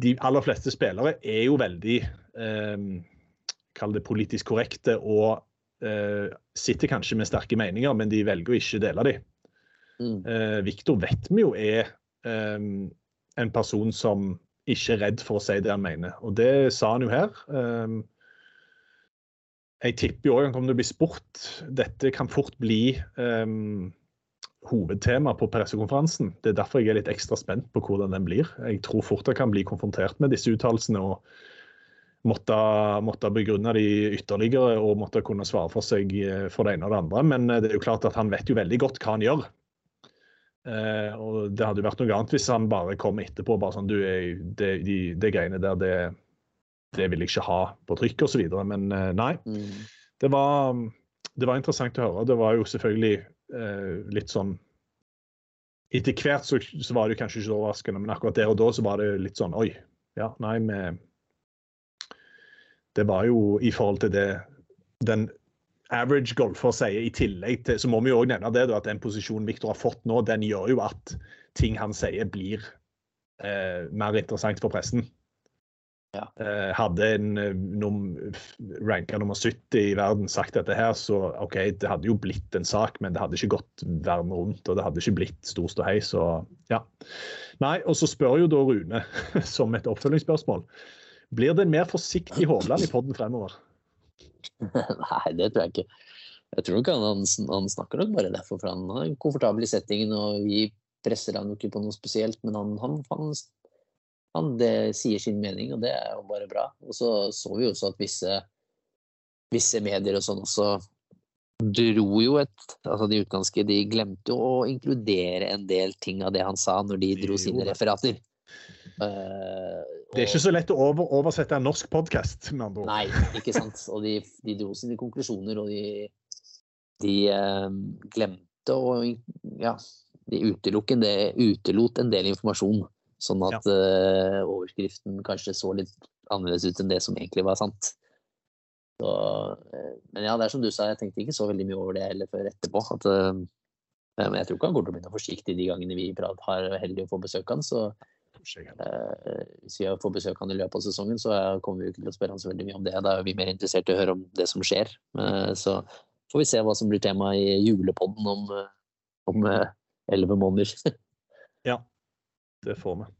de aller fleste spillere er jo veldig eh, Kall det politisk korrekte og eh, sitter kanskje med sterke meninger, men de velger å ikke dele de. Mm. Eh, Viktor vet vi jo er en person som ikke redd for å si det han mener, og det sa han jo her. Eh, jeg tipper jo òg han kommer til å bli spurt. Dette kan fort bli um, hovedtema på pressekonferansen. Det er derfor jeg er litt ekstra spent på hvordan den blir. Jeg tror fort jeg kan bli konfrontert med disse uttalelsene og måtte, måtte begrunne de ytterligere og måtte kunne svare for seg eh, for det ene og det andre. Men eh, det er jo klart at han vet jo veldig godt hva han gjør. Eh, og Det hadde jo vært noe annet hvis han bare kom etterpå bare sånn du, det, de, det greiene der, det, det vil jeg ikke ha på trykk osv. Men eh, nei. Mm. Det var, det var interessant å høre. Det var jo selvfølgelig eh, litt sånn Etter hvert så, så, var det jo kanskje ikke så overraskende, men akkurat der og da så var det litt sånn Oi, ja, nei, vi Det var jo i forhold til det den average golfer sier, i tillegg til Så må vi jo òg nevne det, da, at den posisjonen Viktor har fått nå, den gjør jo at ting han sier, blir eh, mer interessant for pressen. Ja. Eh, hadde en eh, num, ranka nummer 70 i verden sagt dette her, så OK, det hadde jo blitt en sak, men det hadde ikke gått verden rundt, og det hadde ikke blitt stor ståhei, så ja. Nei, og så spør jo da Rune, (laughs) som et oppfølgingsspørsmål, blir det en mer forsiktig Hovland i podden fremover? (laughs) Nei, det tror jeg ikke. Jeg tror nok han, han, snakker nok bare derfor, for han er komfortabel i settingen, og vi presser han jo ikke på noe spesielt, men han, han, han han det sier sin mening, og det er jo bare bra. Og så så vi jo også at visse, visse medier og sånn også dro jo et Altså de utenlandske, de glemte å inkludere en del ting av det han sa, når de dro sine referater. Uh, det er ikke så lett å over, oversette en norsk podkast, med andre ord. Nei, ikke sant. Og de, de dro sine konklusjoner, og de, de uh, glemte å Ja, de utelot en, del, utelot en del informasjon. Sånn at ja. uh, overskriften kanskje så litt annerledes ut enn det som egentlig var sant. Så, men ja, det er som du sa, jeg tenkte ikke så veldig mye over det heller før etterpå. At, men jeg tror ikke han kommer til å noe forsiktig de gangene vi har heldig å få besøk av han. Så hvis vi får besøk av han i løpet av sesongen, så kommer vi ikke til å spørre han så veldig mye om det. Da er vi mer interessert i å høre om det som skjer. så får vi se hva som blir tema i julepodden om elleve måneder. (laughs) ja, det får vi.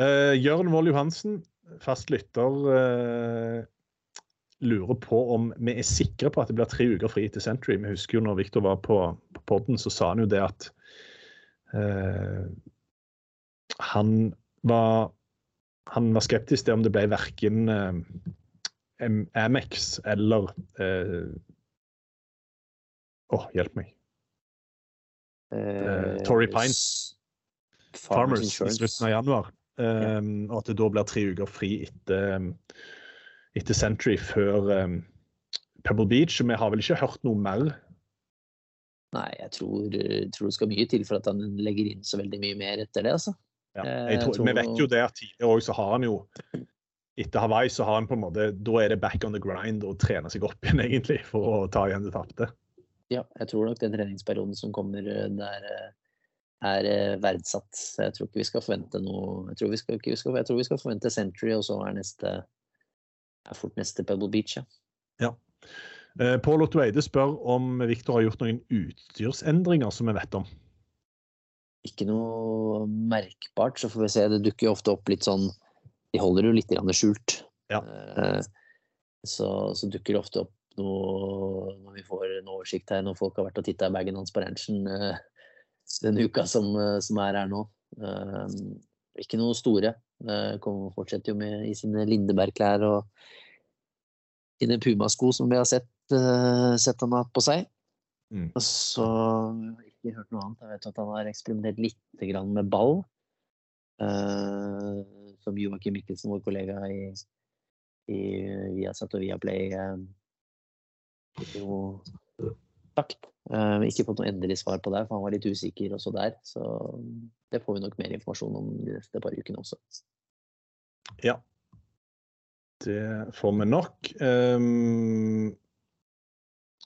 Uh, Jørn Wold Johansen, fast lytter, uh, lurer på om vi er sikre på at det blir tre uker fri til Century. Vi husker jo når Viktor var på, på podden, så sa han jo det at uh, han var han var skeptisk til om det ble verken Amex eller Å, oh, hjelp meg. Torrey Pines. Farmers, i slutten av januar. Um, og at det da blir tre uker fri etter, um, etter Century før um, Pebble Beach. Vi har vel ikke hørt noe mer? Nei, jeg tror, tror, det skal mye til for at han legger inn så veldig mye mer etter det. altså. Ja, eh, tror, tror... Vi vet jo det at tidligere òg så har han jo Etter Hawaii så har han på en måte Da er det back on the grind og trene seg opp igjen, (laughs) egentlig, for å ta igjen det tapte. Ja, jeg tror nok den treningsperioden som kommer eh, der er eh, verdsatt. Jeg tror ikke vi skal forvente noe Jeg tror vi skal, vi skal, jeg tror vi skal forvente Century, og så er neste er fort neste Pebble Beach. Ja. ja. Pål Otto Eide spør om Viktor har gjort noen utstyrsendringer som vi vet om. Ikke noe merkbart, så får vi se. Det dukker jo ofte opp litt sånn De holder jo litt skjult. Ja. Eh, så, så, dukker det ofte opp noe når vi får en oversikt her, når folk har vært og titta i bagen hans på ranchen denne uka som, eh, som, er her nå. Ikke noe store. Kommer, fortsetter jo med i sine Lindeberg-klær og sine Puma-sko som vi har sett, sett han har på seg. Mm. Så ikke hørt noe annet. Jeg vet at han har eksperimentert litt med ball. Uh, som Joakim Mikkelsen, vår kollega i, i Viasat og Viaplay, uh, jo sagt. Uh, ikke fått noe endelig svar på det, for han var litt usikker også der. Så det får vi nok mer informasjon om de neste par ukene også. Ja, det får vi nok. Um,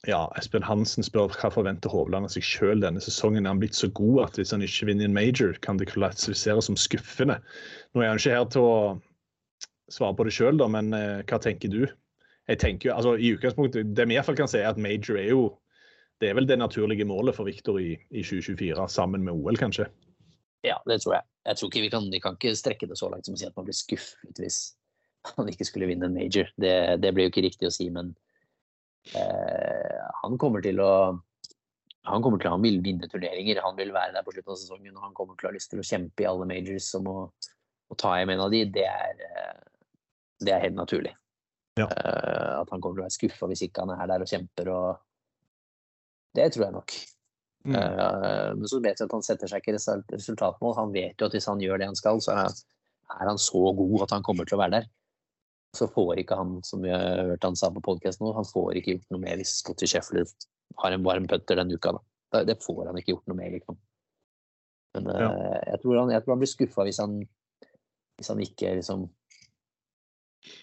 Ja, Espen Hansen spør hva forventer Hovland av seg sjøl denne sesongen. Er han blitt så god at hvis han ikke vinner en major, kan det klassifiseres som skuffende? Nå er han ikke her til å svare på det sjøl, men eh, hva tenker du? Jeg tenker jo, altså i utgangspunktet, Det vi i hvert fall kan si, er at major er jo det er vel det naturlige målet for Viktor i, i 2024, sammen med OL, kanskje? Ja, det tror jeg. Jeg tror ikke Vi kan, vi kan ikke strekke det så langt som å si at man blir skuffet hvis han ikke skulle vinne en major. Det, det blir jo ikke riktig å si, men han kommer til å han kommer til han vil vinne turneringer. Han vil være der på slutten av sesongen og han kommer til å ha lyst til å kjempe i alle majors som å, å ta hjem en av de. Det er, eh, det er helt naturlig. Ja. Uh, at han kommer til å være skuffa hvis ikke han er der og kjemper. og Det tror jeg nok. Mm. Uh, men så vet vi at han setter seg ikke resultatmål. Han vet jo at hvis han gjør det han skal, så er han så god at han kommer til å være der så får ikke han, som vi har hørt han sa på podkast nå, han får ikke gjort noe mer hvis Scotty Sheffield har en varm putter denne uka. Da. Det får han ikke gjort noe mer, liksom. Men ja. uh, jeg, tror han, jeg, tror han, blir skuffa hvis, hvis, han ikke liksom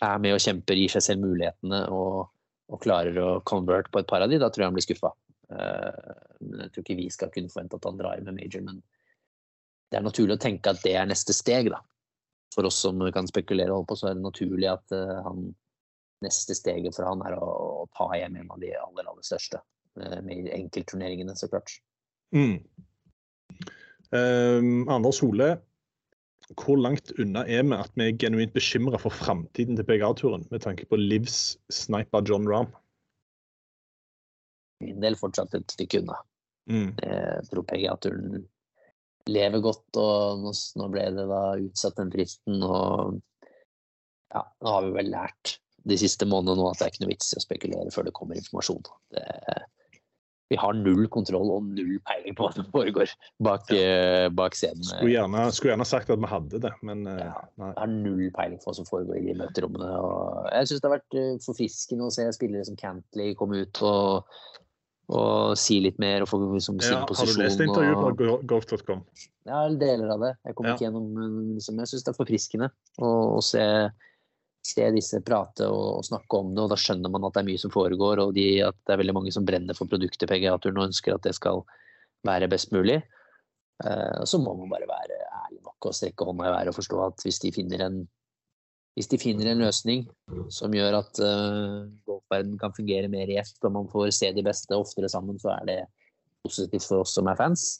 er med og kjemper, gir seg selv mulighetene og, og klarer å convert på et par av de. Da tror jeg han blir skuffa. Uh, jeg tror ikke vi skal kunne forvente at han drar med major, men det er naturlig å tenke at det er neste steg, da for oss som kan spekulere og holde på, så er det naturlig at uh, han, neste steget for han er å, å, ta hjem en av de aller, aller største. Uh, med enkeltturneringene, så klart. Mm. Um, Anders Hole, hvor langt unna er vi at vi er genuint bekymra for framtiden til PGA-turen, med tanke på Livs sniper John Rahm? Min del fortsatt et stykke unna. Mm. Jeg tror PGA-turen lever godt, og nå, ble det da utsatt den fristen. Og ja, nå har vi vel lært de siste månedene nå at det er ikke noe vits i å spekulere før det kommer informasjon. Det, vi har null kontroll og null peiling på hva som foregår bak, ja. bak scenen. Skulle gjerne, skulle gjerne, sagt at vi hadde det, men eh, ja, nei. Vi har null peiling på hva som foregår i de møterommene. Og jeg syns det har vært eh, forfriskende å se spillere som Cantley komme ut og og si litt mer og få liksom, sin ja, posisjon. Har du lest intervjuet på golf.com? Ja, deler av det. Jeg kom ja. ikke gjennom liksom, Jeg syns det er forfriskende å, å se, se, disse prate og, og, snakke om det, og da skjønner man at det er mye som foregår, og de, at det er veldig mange som brenner for produktet PGA-turen og ønsker at det skal være best mulig. Uh, så må man bare være ærlig nok og strekke hånda i været og forstå at hvis de finner en hvis de finner en løsning som gjør at uh, golfverdenen kan fungere mer i ett, og man får se de beste oftere sammen, så er det positivt for oss som er fans.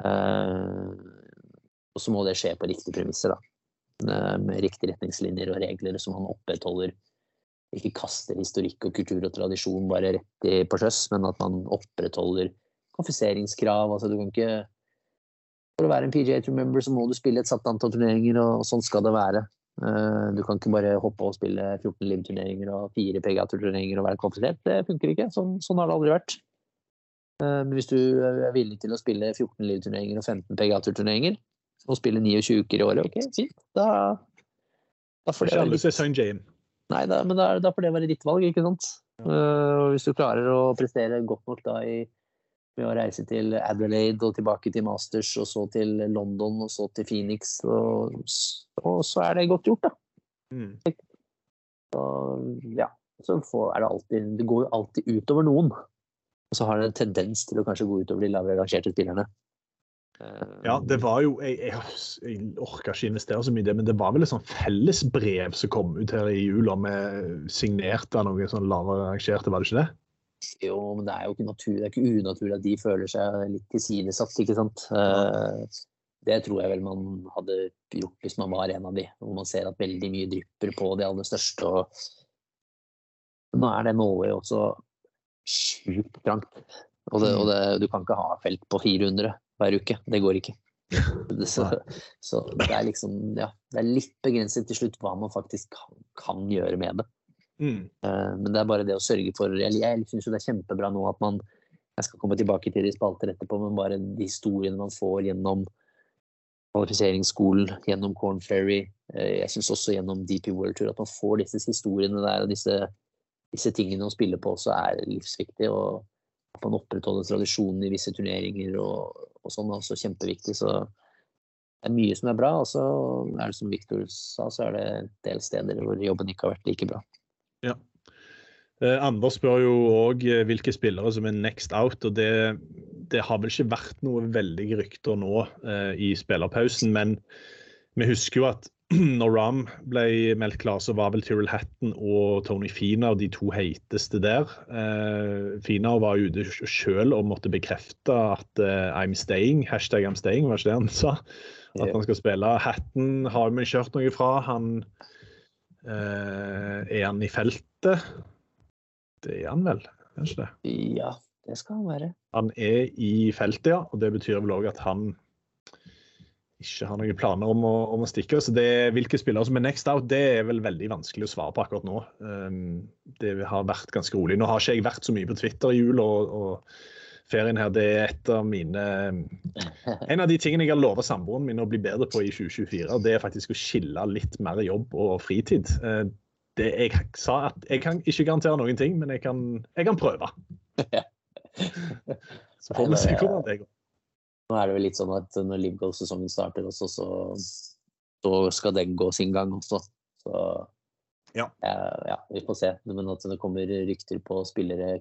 Uh, og så må det skje på riktige premisser, da. Uh, med riktige retningslinjer og regler som man opprettholder. Ikke kaster historikk og kultur og tradisjon bare rett i, på sjøs, men at man opprettholder konfiseringskrav. Altså, du kan ikke For å være en PGA Tour member så må du spille et satt antall turneringer, og sånn skal det være. Eh, du kan ikke bare hoppe og spille 14 livturneringer og 4 PGA-turneringer og være kvalifisert. Det funker ikke. Sånn, sånn, har det aldri vært. Eh, men hvis du er villig til å spille 14 livturneringer og 15 PGA-turneringer, og spille 29 uker i året, ok, fint. Da, da får det være litt... Nei, da, men da, da, får det være ditt valg, ikke sant. Ja. Uh, hvis du klarer å prestere godt nok da i med å reise til Adelaide og tilbake til Masters, og så til London og så til Phoenix. Og, og så er det godt gjort, da. Mm. Så, ja. Så er det alltid Det går jo alltid utover noen. Og så har det en tendens til å kanskje gå utover de lavere rangerte spillerne. Ja, det var jo Jeg, jeg, jeg orka ikke investere så mye i det, men det var vel et sånn fellesbrev som kom ut her i jula med signert av noen sånn lavere rangerte, var det ikke det? Jo, men det er jo ikke, natur, det er ikke unaturlig at de føler seg litt tilsidesatt, ikke sant. Eh, det tror jeg vel man hadde gjort hvis man var en av de, hvor man ser at veldig mye drypper på de aller største. og Nå er det målet også sjukt trangt. Og, det, og det, du kan ikke ha felt på 400 hver uke. Det går ikke. Så, så, det er liksom ja, det er litt begrenset til slutt hva man faktisk kan, kan gjøre med det. Mm. Uh, men det er bare det å sørge for Jeg, jeg syns det er kjempebra nå at man Jeg skal komme tilbake til de spalter etterpå, men bare de historiene man får gjennom kvalifiseringsskolen, gjennom Corn Ferry, uh, jeg syns også gjennom DP World Tour, at man får disse historiene der og disse, disse tingene å spille på, så er det livsviktig. og at man opprettholder tradisjonen i visse turneringer og, og sånn, er også kjempeviktig. Så det er mye som er bra. Og så er det som Victor sa, så er det en del steder hvor jobben ikke har vært like bra. Eh, Anders spør jo òg hvilke spillere som er next out. og det, det har vel ikke vært noe veldige rykter nå eh, i spillerpausen, men vi husker jo at (clears throat) når Ram ble meldt klar, så var vel Tyrell Hatton og Tony Finau de to heiteste der. Eh, Finau var ute sjøl og måtte bekrefte at eh, I'm staying, hashtag I'm staying, var ikke det han sa? At han skal spille. Hatton har vi ikke hørt noe fra. Han eh, Er han i feltet? Det er han vel, kanskje det? Ja, det skal han være. Han er i feltet, ja. Og det betyr vel òg at han ikke har noen planer om å, om å stikke. Så det, hvilke spillere som er next out, det er vel veldig vanskelig å svare på akkurat nå. Um, det har vært ganske rolig. Nå har ikke jeg vært så mye på Twitter i jul, og, og ferien her det er et av mine En av de tingene jeg har lovet samboeren min å bli bedre på i 2024, det er faktisk å skille litt mer jobb og fritid. Uh, det, jeg sa at jeg kan ikke garantere noen ting, men jeg kan, jeg kan prøve. (laughs) Så får vi se hvordan det går. Nå er det vel litt sånn at når Liverpool-sesongen starter også, så, så, skal den gå sin gang også. Så ja. ja. vi får se. Men at det kommer rykter på spillere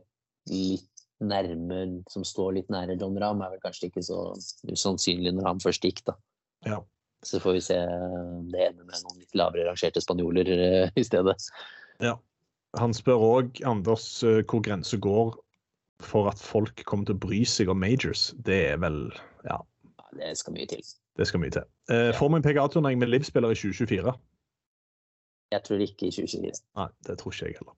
litt nærme, som står litt nære John Rahm, er vel kanskje ikke så usannsynlig når han først gikk, da. Ja. Så får vi se det ender med noen litt lavere rangerte spanjoler uh, i stedet. Ja. Han spør òg, Anders, uh, hvor grensa går for at folk kommer til å bry seg om majors. Det er vel Ja. Det skal mye til. Det skal mye til. Får vi en PGA-turnering med livsspiller i 2024? Jeg tror ikke i 2024. Nei, det tror ikke jeg heller.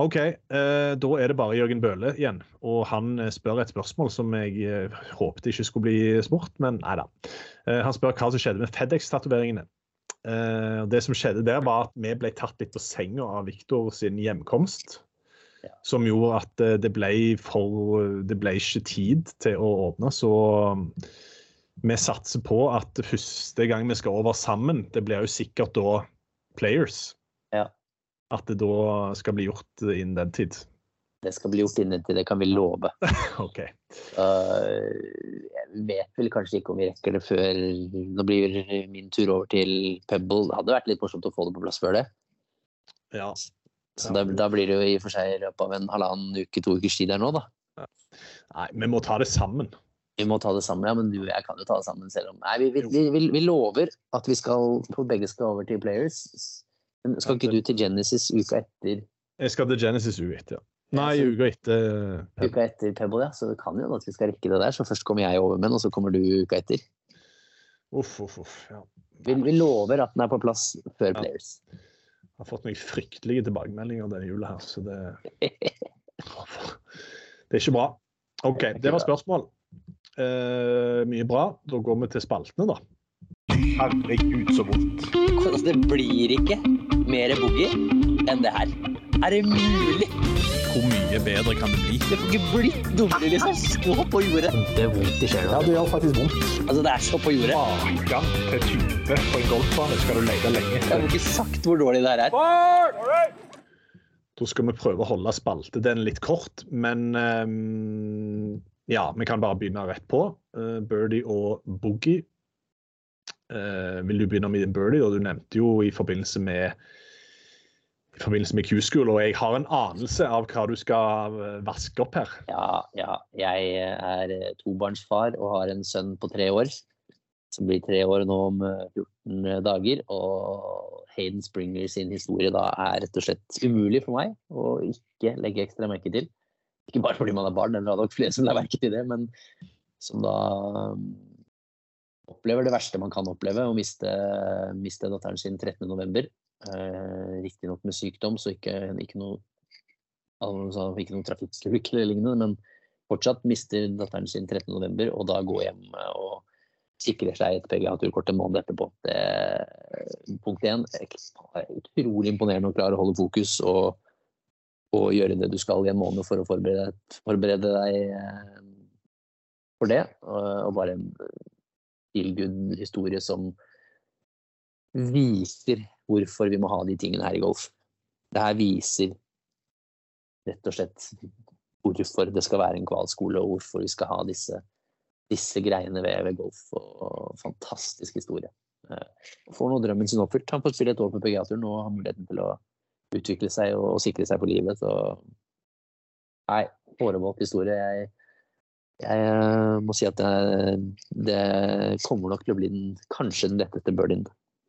OK, eh, da er det bare Jørgen Bøhle igjen. Og han eh, spør et spørsmål som jeg eh, håpet ikke skulle bli spurt, men nei da. Eh, han spør hva som skjedde med Fedex-tatoveringene. Eh, det som skjedde der, var at vi ble tatt litt på senga av Viktor sin hjemkomst. Ja. Som gjorde at det ble for Det ble ikke tid til å åpne, så vi satser på at første gang vi skal over sammen, det blir jo sikkert da Players at det da skal bli gjort innen den tid? Det skal bli gjort innen tid, det kan vi love. (laughs) ok. Uh, jeg vet vel kanskje ikke om vi rekker det før Nå blir min tur over til Pebble. Det hadde vært litt morsomt å få det på plass før det. Ja. Så da, da, blir det jo i og for seg i løpet av en halvannen uke, to ukers tid der nå, da. Ja. Nei, vi må ta det sammen. Vi må ta det sammen, ja, men du og jeg kan jo ta det sammen selv om Nei, vi, vi, vi, vi lover at vi skal, begge skal over til Players. Men skal ikke du til Genesis uka etter? Jeg skal til Genesis uka etter, ja. Nei, uka etter Pebble. Uka etter Pebble, ja. Så det kan jo at vi skal rekke det der. Så først kommer jeg over med den, og så kommer du uka etter. Uff, uff, uff. Ja. Vi, vi, lover at den er på plass før ja. Players. Jeg har fått noen fryktelige tilbakemeldinger denne jula her, så det (laughs) Det er ikke bra. OK, det var spørsmål. Uh, mye bra. Da går vi til spaltene, da. Herregud, så vondt. Altså, det blir ikke mer boogie enn det her. Er det mulig? Hvor mye bedre kan det bli? Det får ikke blitt dummere, liksom. Stå på jordet. Det er vondt i sjela. Ja, det gjør faktisk vondt. Altså, det er så på jordet. Maken til type på en golfbane skal du lete lenge Jeg har ikke sagt hvor dårlig det her er. Da skal vi prøve å holde spaltedelen litt kort, men um, ja, vi kan bare begynne rett på. Uh, Birdie og Boogie vil du begynne med din birdie? Og du nevnte jo i forbindelse med i forbindelse med Q-school, og jeg har en anelse av hva du skal eh, vaske opp her. Ja, ja. Jeg er eh, tobarnsfar og har en sønn på tre år. Som blir tre år nå om 14 dager. Og Hayden Springer sin historie da er rett og slett umulig for meg å ikke legge ekstra merke til. Ikke bare fordi man er barn, eller har nok flere som la merke til det, men som da opplever det verste man kan oppleve, å miste, miste datteren sin 13.11. Eh, Riktignok med sykdom, så ikke, ikke noe ikke noen trafikkulykke eller lignende, men fortsatt mister datteren sin 13.11. og da går hjem og sikrer seg et PGA-turkort en måned etterpå. Det, punkt én er utrolig imponerende å klare å holde fokus og, og, gjøre det du skal i en måned for å forberede, forberede deg eh, for det. Og bare feel good-historie som viser hvorfor vi må ha de tingene her i golf. Det her viser rett og slett hvorfor det skal være en kvalskole, og hvorfor vi skal ha disse, disse greiene ved, ved, golf. Og fantastisk historie. Eh, får nå drømmen sin oppfylt. Han får spille et år på PGA-turen og har muligheten til å utvikle seg og, og sikre seg for livet. Så nei, hårevåt historie. Jeg, jeg eh, må si at det, det, kommer nok til å bli den, kanskje den letteste birdien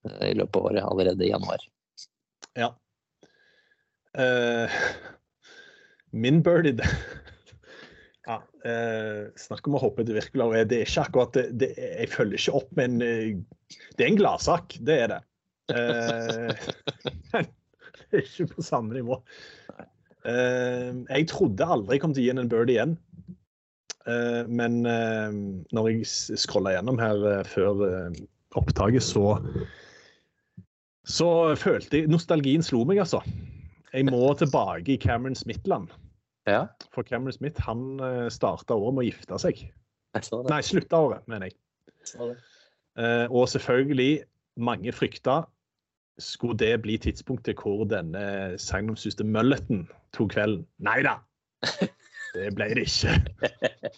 eh, i løpet av året, allerede i januar. Ja. Uh, (laughs) min birdie (laughs) ja, uh, Snakk om å hoppe til Wirkola. Det er ikke akkurat det, det, Jeg følger ikke opp med en Det er en gladsak, det er det. (laughs) Men det er ikke på samme nivå. jeg trodde aldri jeg kom til å gi en birdie igjen. Eh, men eh, når jeg scrolla gjennom her eh, før opptaket, så så følte jeg Nostalgien slo meg, altså. Jeg må tilbake i Cameron Smith-land. Ja. For Cameron Smith han starta året med å gifte seg. Nei, slutta året, mener jeg. jeg og selvfølgelig, mange frykta skulle det bli tidspunktet hvor denne sagnomsuste mulleten tok kvelden. Nei da! (laughs) Det ble det ikke.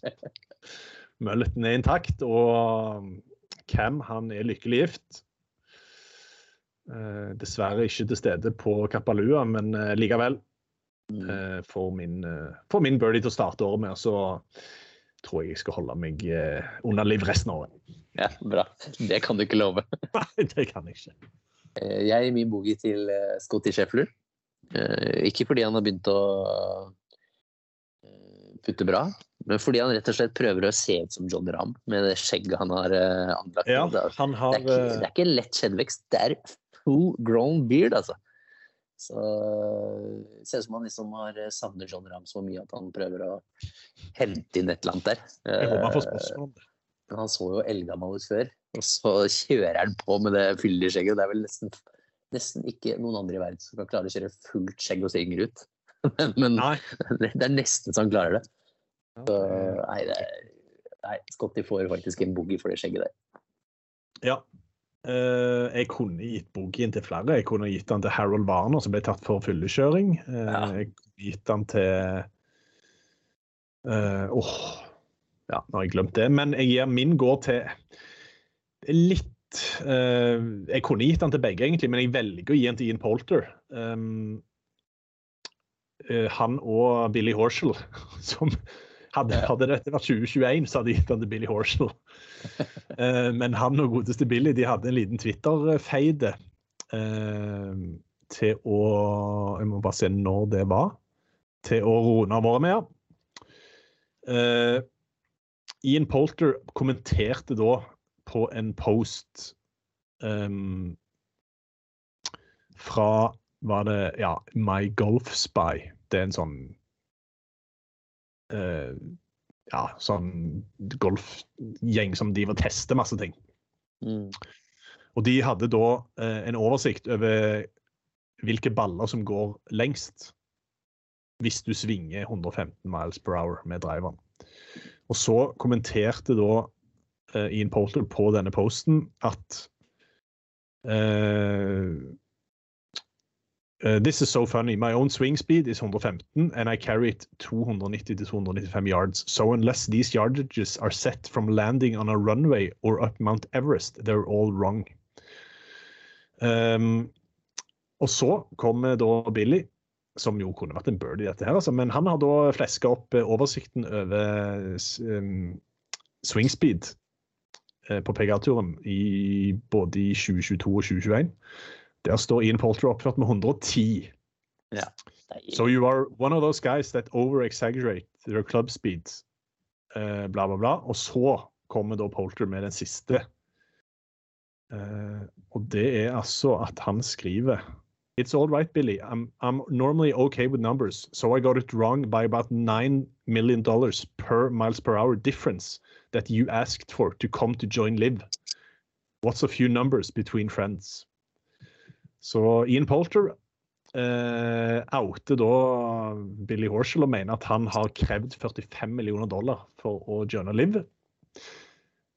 (laughs) Mulleten er intakt, og Cam han er lykkelig gift. Eh, dessverre ikke til stede på Kappalua, men eh, likevel. Mm. Eh, for, min, eh, for min birdie til å starte året med, så tror jeg jeg skal holde meg under liv resten av året. Ja, bra. Det kan du ikke love. (laughs) Nei, det kan jeg ikke. Jeg gir min boogie til Scotty Sheffler. Ikke fordi han har begynt å putter bra. Men fordi han rett og slett prøver å se ut som John Ramm med det skjegget han har uh, anlagt. Ja, han har, det, er ikke, det, er ikke, lett skjeggvekst, det er full grown beard, altså. Så det ser ut som han liksom har eh, savnet John Ramm så mye at han prøver å hente inn et eller annet der. Jeg håper han får spørsmål om det. Men han så jo eldgammel ut før, og så kjører han på med det fyldige skjegget. Det er vel nesten, nesten ikke noen andre i verden som kan klare å kjøre fullt skjegg og se yngre ut. (laughs) Men det er nesten så han klarer det. Så, nei, det nei, Scotty får faktisk en boogie for det skjegget der. Ja. Uh, jeg kunne gitt boogien til flere. Jeg kunne gitt den til Harold Warner, som ble tatt for fyllekjøring. Uh, ja. Jeg kunne gitt den til uh, oh, Ja, nå har jeg glemt det. Men jeg gir min går til litt Jeg kunne gitt den til begge, egentlig, men jeg velger å gi den til Ian Polter. Um, han og Billy Horshall, (laughs) som hadde, hadde, dette vært 2021, så hadde jeg gitt den til Billy Horshall. uh, (laughs) men han og godeste Billy de hadde en liten Twitter-feide uh, til å Jeg må bare se når det var. Til å Rone ned våre med. Uh, Ian Polter kommenterte da på en post um, fra var det ja, My Golf Spy. Det er en sånn uh, ja, sånn golfgjeng som driver og tester masse ting. Mm. Og de hadde da uh, en oversikt over hvilke baller som går lengst hvis du svinger 115 miles per hour med driveren. Og så kommenterte da uh, Ian Portal på denne posten at uh, Uh, this is so funny. My own swing speed is 115, and I carry it 290 to 295 yards. So unless these yardages are set from landing on a runway or up Mount Everest, they're all wrong. Um, og så kommer da Billy, som jo kunne vært en birdie, dette her, altså, men han har da fleska opp eh, oversikten over um, swing speed på PGA-turen både i 2022 og 2021. Der står Ian Polter oppført med 110. Ja. So you are one of those guys that over-exaggerate their club speeds. Uh, bla, bla, bla. Og så kommer da Polter med den siste. Uh, og det er altså at han skriver It's all right, Billy. I'm, I'm normally okay with numbers, so I got it wrong by about nine million dollars per miles per hour difference that you asked for to come to join Live. What's a few numbers between friends? Så Ian Polter eh, outer da Billy Horshall og mener at han har krevd 45 millioner dollar for å joine live.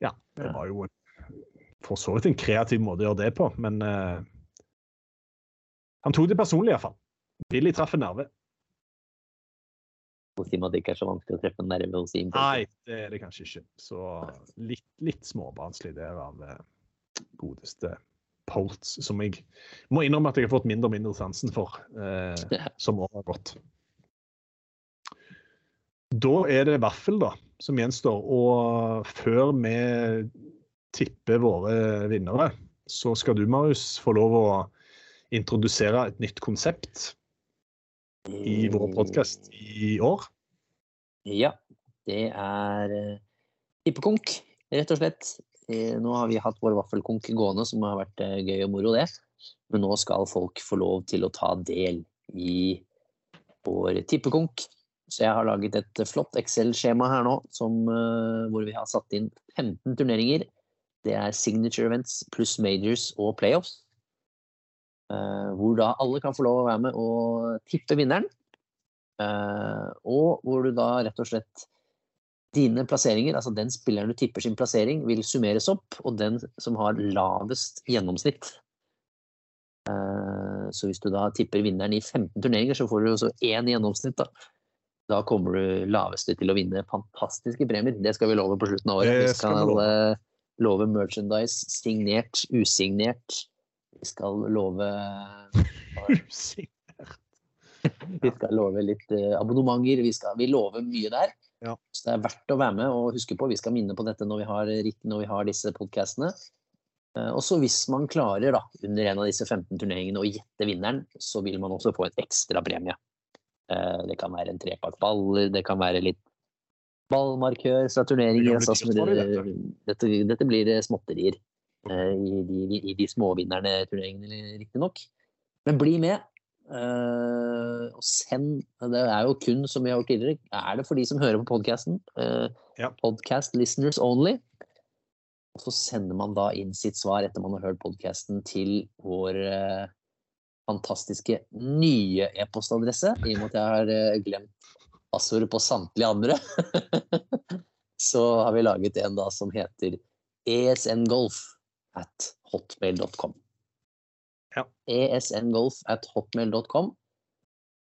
Ja, det var jo for så vidt en kreativ måte å gjøre det på, men eh, han tok det personlig iallfall. Billy traff en nerve. Si at det ikke er så vanskelig å treffe en nerve hos Ian Nei, det er det kanskje ikke. Så litt, litt småbarnslig der av eh, godeste Polts, som jeg må innrømme at jeg har fått mindre og mindre sansen for eh, som året har gått. Da er det vaffel da, som gjenstår. Og før vi tipper våre vinnere, så skal du, Marius, få lov å introdusere et nytt konsept i vår podkast i år. Ja, det er eh, tippekonk, rett og slett. Eh, Nå har vi hatt vår vaffelkonk gående, som har vært eh, gøy og moro, det. Men nå skal folk få lov til å ta del i vår tippekonk. Så jeg har laget et flott Excel-skjema her nå, som, eh, hvor vi har satt inn 15 turneringer. Det er signature events pluss majors og playoffs. Hvor da alle kan få lov å være med og tippe vinneren. Og hvor du da rett og slett Dine plasseringer, altså den spilleren du tipper sin plassering, vil summeres opp, og den som har lavest gjennomsnitt. Eh, så hvis du da tipper vinneren i 15 turneringer, så får du også én i gjennomsnitt. Da Da kommer du laveste til å vinne fantastiske premier. Det skal vi love på slutten av året. Vi skal love. eh, love merchandise, signert, usignert. Vi skal love Usignert. (laughs) Vi skal love litt eh, abonnementer. Vi, skal, vi lover mye der. Ja. Så det er verdt å være med og huske på. Vi skal minne på dette når vi har, når vi har disse podkastene. Og så hvis man klarer da, under en av disse 15 turneringene å gjette vinneren, så vil man også få en ekstra premie. Eh, Det kan være en trepakk baller, det kan være litt ballmarkør fra turneringer. Det Altså, dette, dette, blir eh, småtterier eh, i de, i de småvinnerne-turneringene, riktignok. Men bli med. Eh, og send Det er jo kun, som vi har gjort tidligere, er det for de som hører på podkasten. Ja. Podcast listeners only. Og så sender man da inn sitt svar etter man har hørt podkasten til vår uh, fantastiske nye e-postadresse, i og med at jeg har eh, glemt passordet på samtlige andre. (laughs) så har vi laget en da som heter esngolf at hotmail.com. Ja. esngolf at hotmail.com.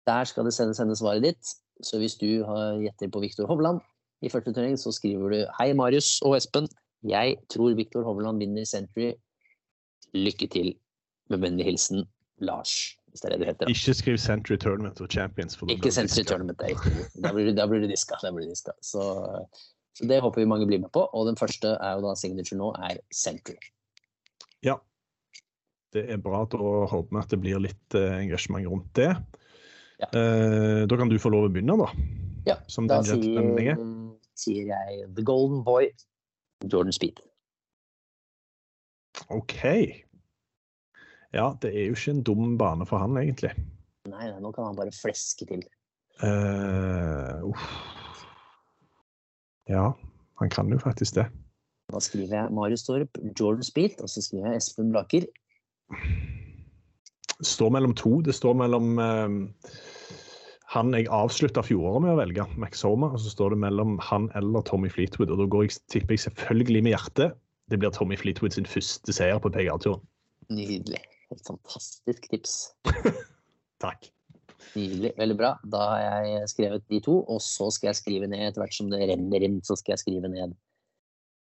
Der skal det sendes sende svaret ditt. Så hvis du har gjetter på Viktor Hovland i første turnering, så skriver du Hei, Marius og Espen. Jeg tror Viktor Hovland vinner Century. Lykke til. Med vennlig hilsen Lars. Hvis det er det du heter. da. Ikke skriv Century Tournament og Champions. For Ikke Century diska. Tournament. Da blir du- da blir du diska. Blir du diska. Så, så det håper vi mange blir med på. Og den første er jo da signature nå er Century. Ja. Det er bra. Da håper vi at det blir litt eh, engasjement rundt det. Ja. Eh, da kan du få lov å begynne, da. Ja, Som Da sier, er. sier jeg The Golden Boy, Jordan Speed. OK. Ja, det er jo ikke en dum bane for han, egentlig. Nei, nei, nå kan han bare fleske til. Eh, uff. Ja, han kan jo faktisk det. Da skriver jeg Marius Torp, Jordan Speed, og så skriver jeg Espen Blaker. Står mellom to. Det står mellom eh, han jeg avslutta fjoråret med å velge, Max Homer, og så står det mellom han eller Tommy Fleetwood. Og da går jeg, tipper jeg selvfølgelig med hjertet. Det blir Tommy Fleetwood sin første seier på PGA-turen. Nydelig. Helt fantastisk tips. (laughs) Takk. Nydelig. Veldig bra. Da har jeg skrevet de to, og så skal jeg skrive ned etter hvert som det renner inn, så skal jeg skrive ned.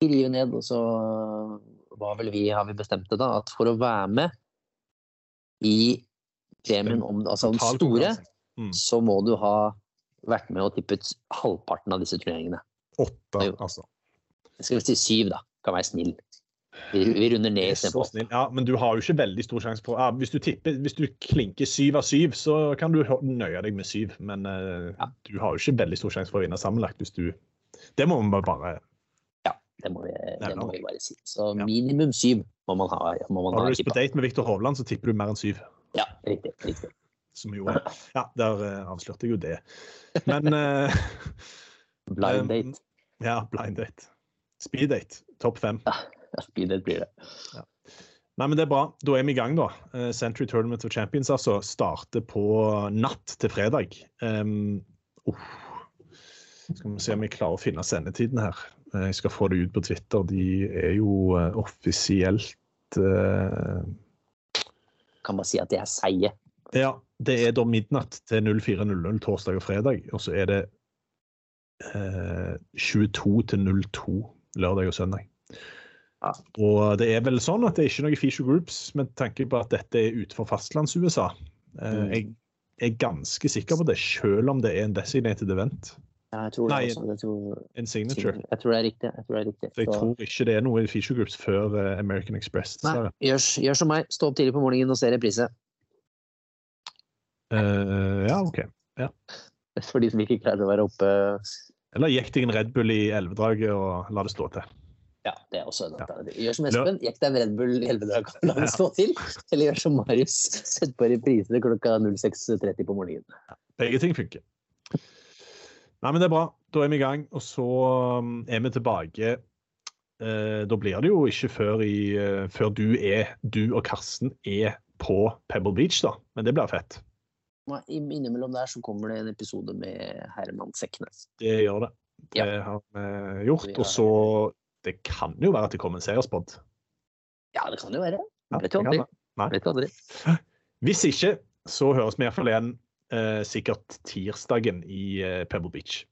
Skrive ned, og så var vel vi, har vi bestemt det da, at for å være med i premien om, altså den store, Mm. så må du ha vært med og tippet halvparten av disse turneringene. Åtte, altså. Skal vi si syv, da. Kan være snill. Vi, vi runder ned istedenfor. snill. Ja, men du har jo ikke veldig stor sjanse på ja, hvis, du tipper, hvis du klinker syv av syv, så kan du nøye deg med syv. Men uh, Ja. du har jo ikke veldig stor sjanse for å vinne sammenlagt hvis du Det må man bare, bare Det må vi, det må vi bare si. Så Ja. minimum syv må man ha. Må man Har du lyst på date med Viktor Hovland, så tipper du mer enn syv. Ja, riktig. riktig. (laughs) Som jo Ja, der eh, avslørte jeg jo det. Men uh, (laughs) Blind Um, date. ja, blind date. Speed date. Topp fem. Ja, (laughs) speed date blir det. Nei, men det er bra. Da er vi i gang, da. Eh, Century Tournament of Champions altså starter på natt til fredag. Um, uh, Skal vi se om vi klarer å finne sendetiden her. Eh, Jeg skal få det ut på Twitter. De er jo eh, offisielt eh, Kan bare si at det er seige. Ja, det er da midnatt til 04.00 torsdag og fredag. Og så er det eh, 22 til 02 lørdag og søndag. Ja. Og det er vel sånn at det er ikke noe feature groups med tanke på at dette er utenfor fastlands-USA. Eh, Mm. Jeg er ganske sikker på det, selv om det er en designated event. Ja, jeg tror det også. Jeg tror, En signature. jeg tror det er riktig. Jeg tror det er riktig. Så jeg tror ikke det er noe feature groups før eh, American Express. Nei, gjør, gjør som meg. Stå opp tidlig på morgenen og se reprise. Uh, ja, OK. (laughs) For de som ikke klarer å være oppe. Eller gikk deg en Red Bull i elvedraget og la det stå til. Ja, det er også en Ja. alternativ. Gjør som Espen. Jekk deg en Red Bull i elvedraget og la det stå til. Eller gjør som Marius. Sett på reprise klokka 06.30 på morgenen. Begge ting funker. Nei, men det er bra. Da er vi i gang, og så um, er vi tilbake. Eh, da blir det jo ikke før, i, eh, før du er du og Karsten er på Pebble Beach, da. Men det blir fett. Nei, Innimellom der så kommer det en episode med Herman Seknes. Det gjør det. Det har vi gjort. Og så Det kan jo være at det kommer en seierspod. Ja, det kan jo være. Ja, det. Vet jo aldri. Hvis ikke, så høres vi iallfall igjen sikkert tirsdagen i eh, Pebble Beach.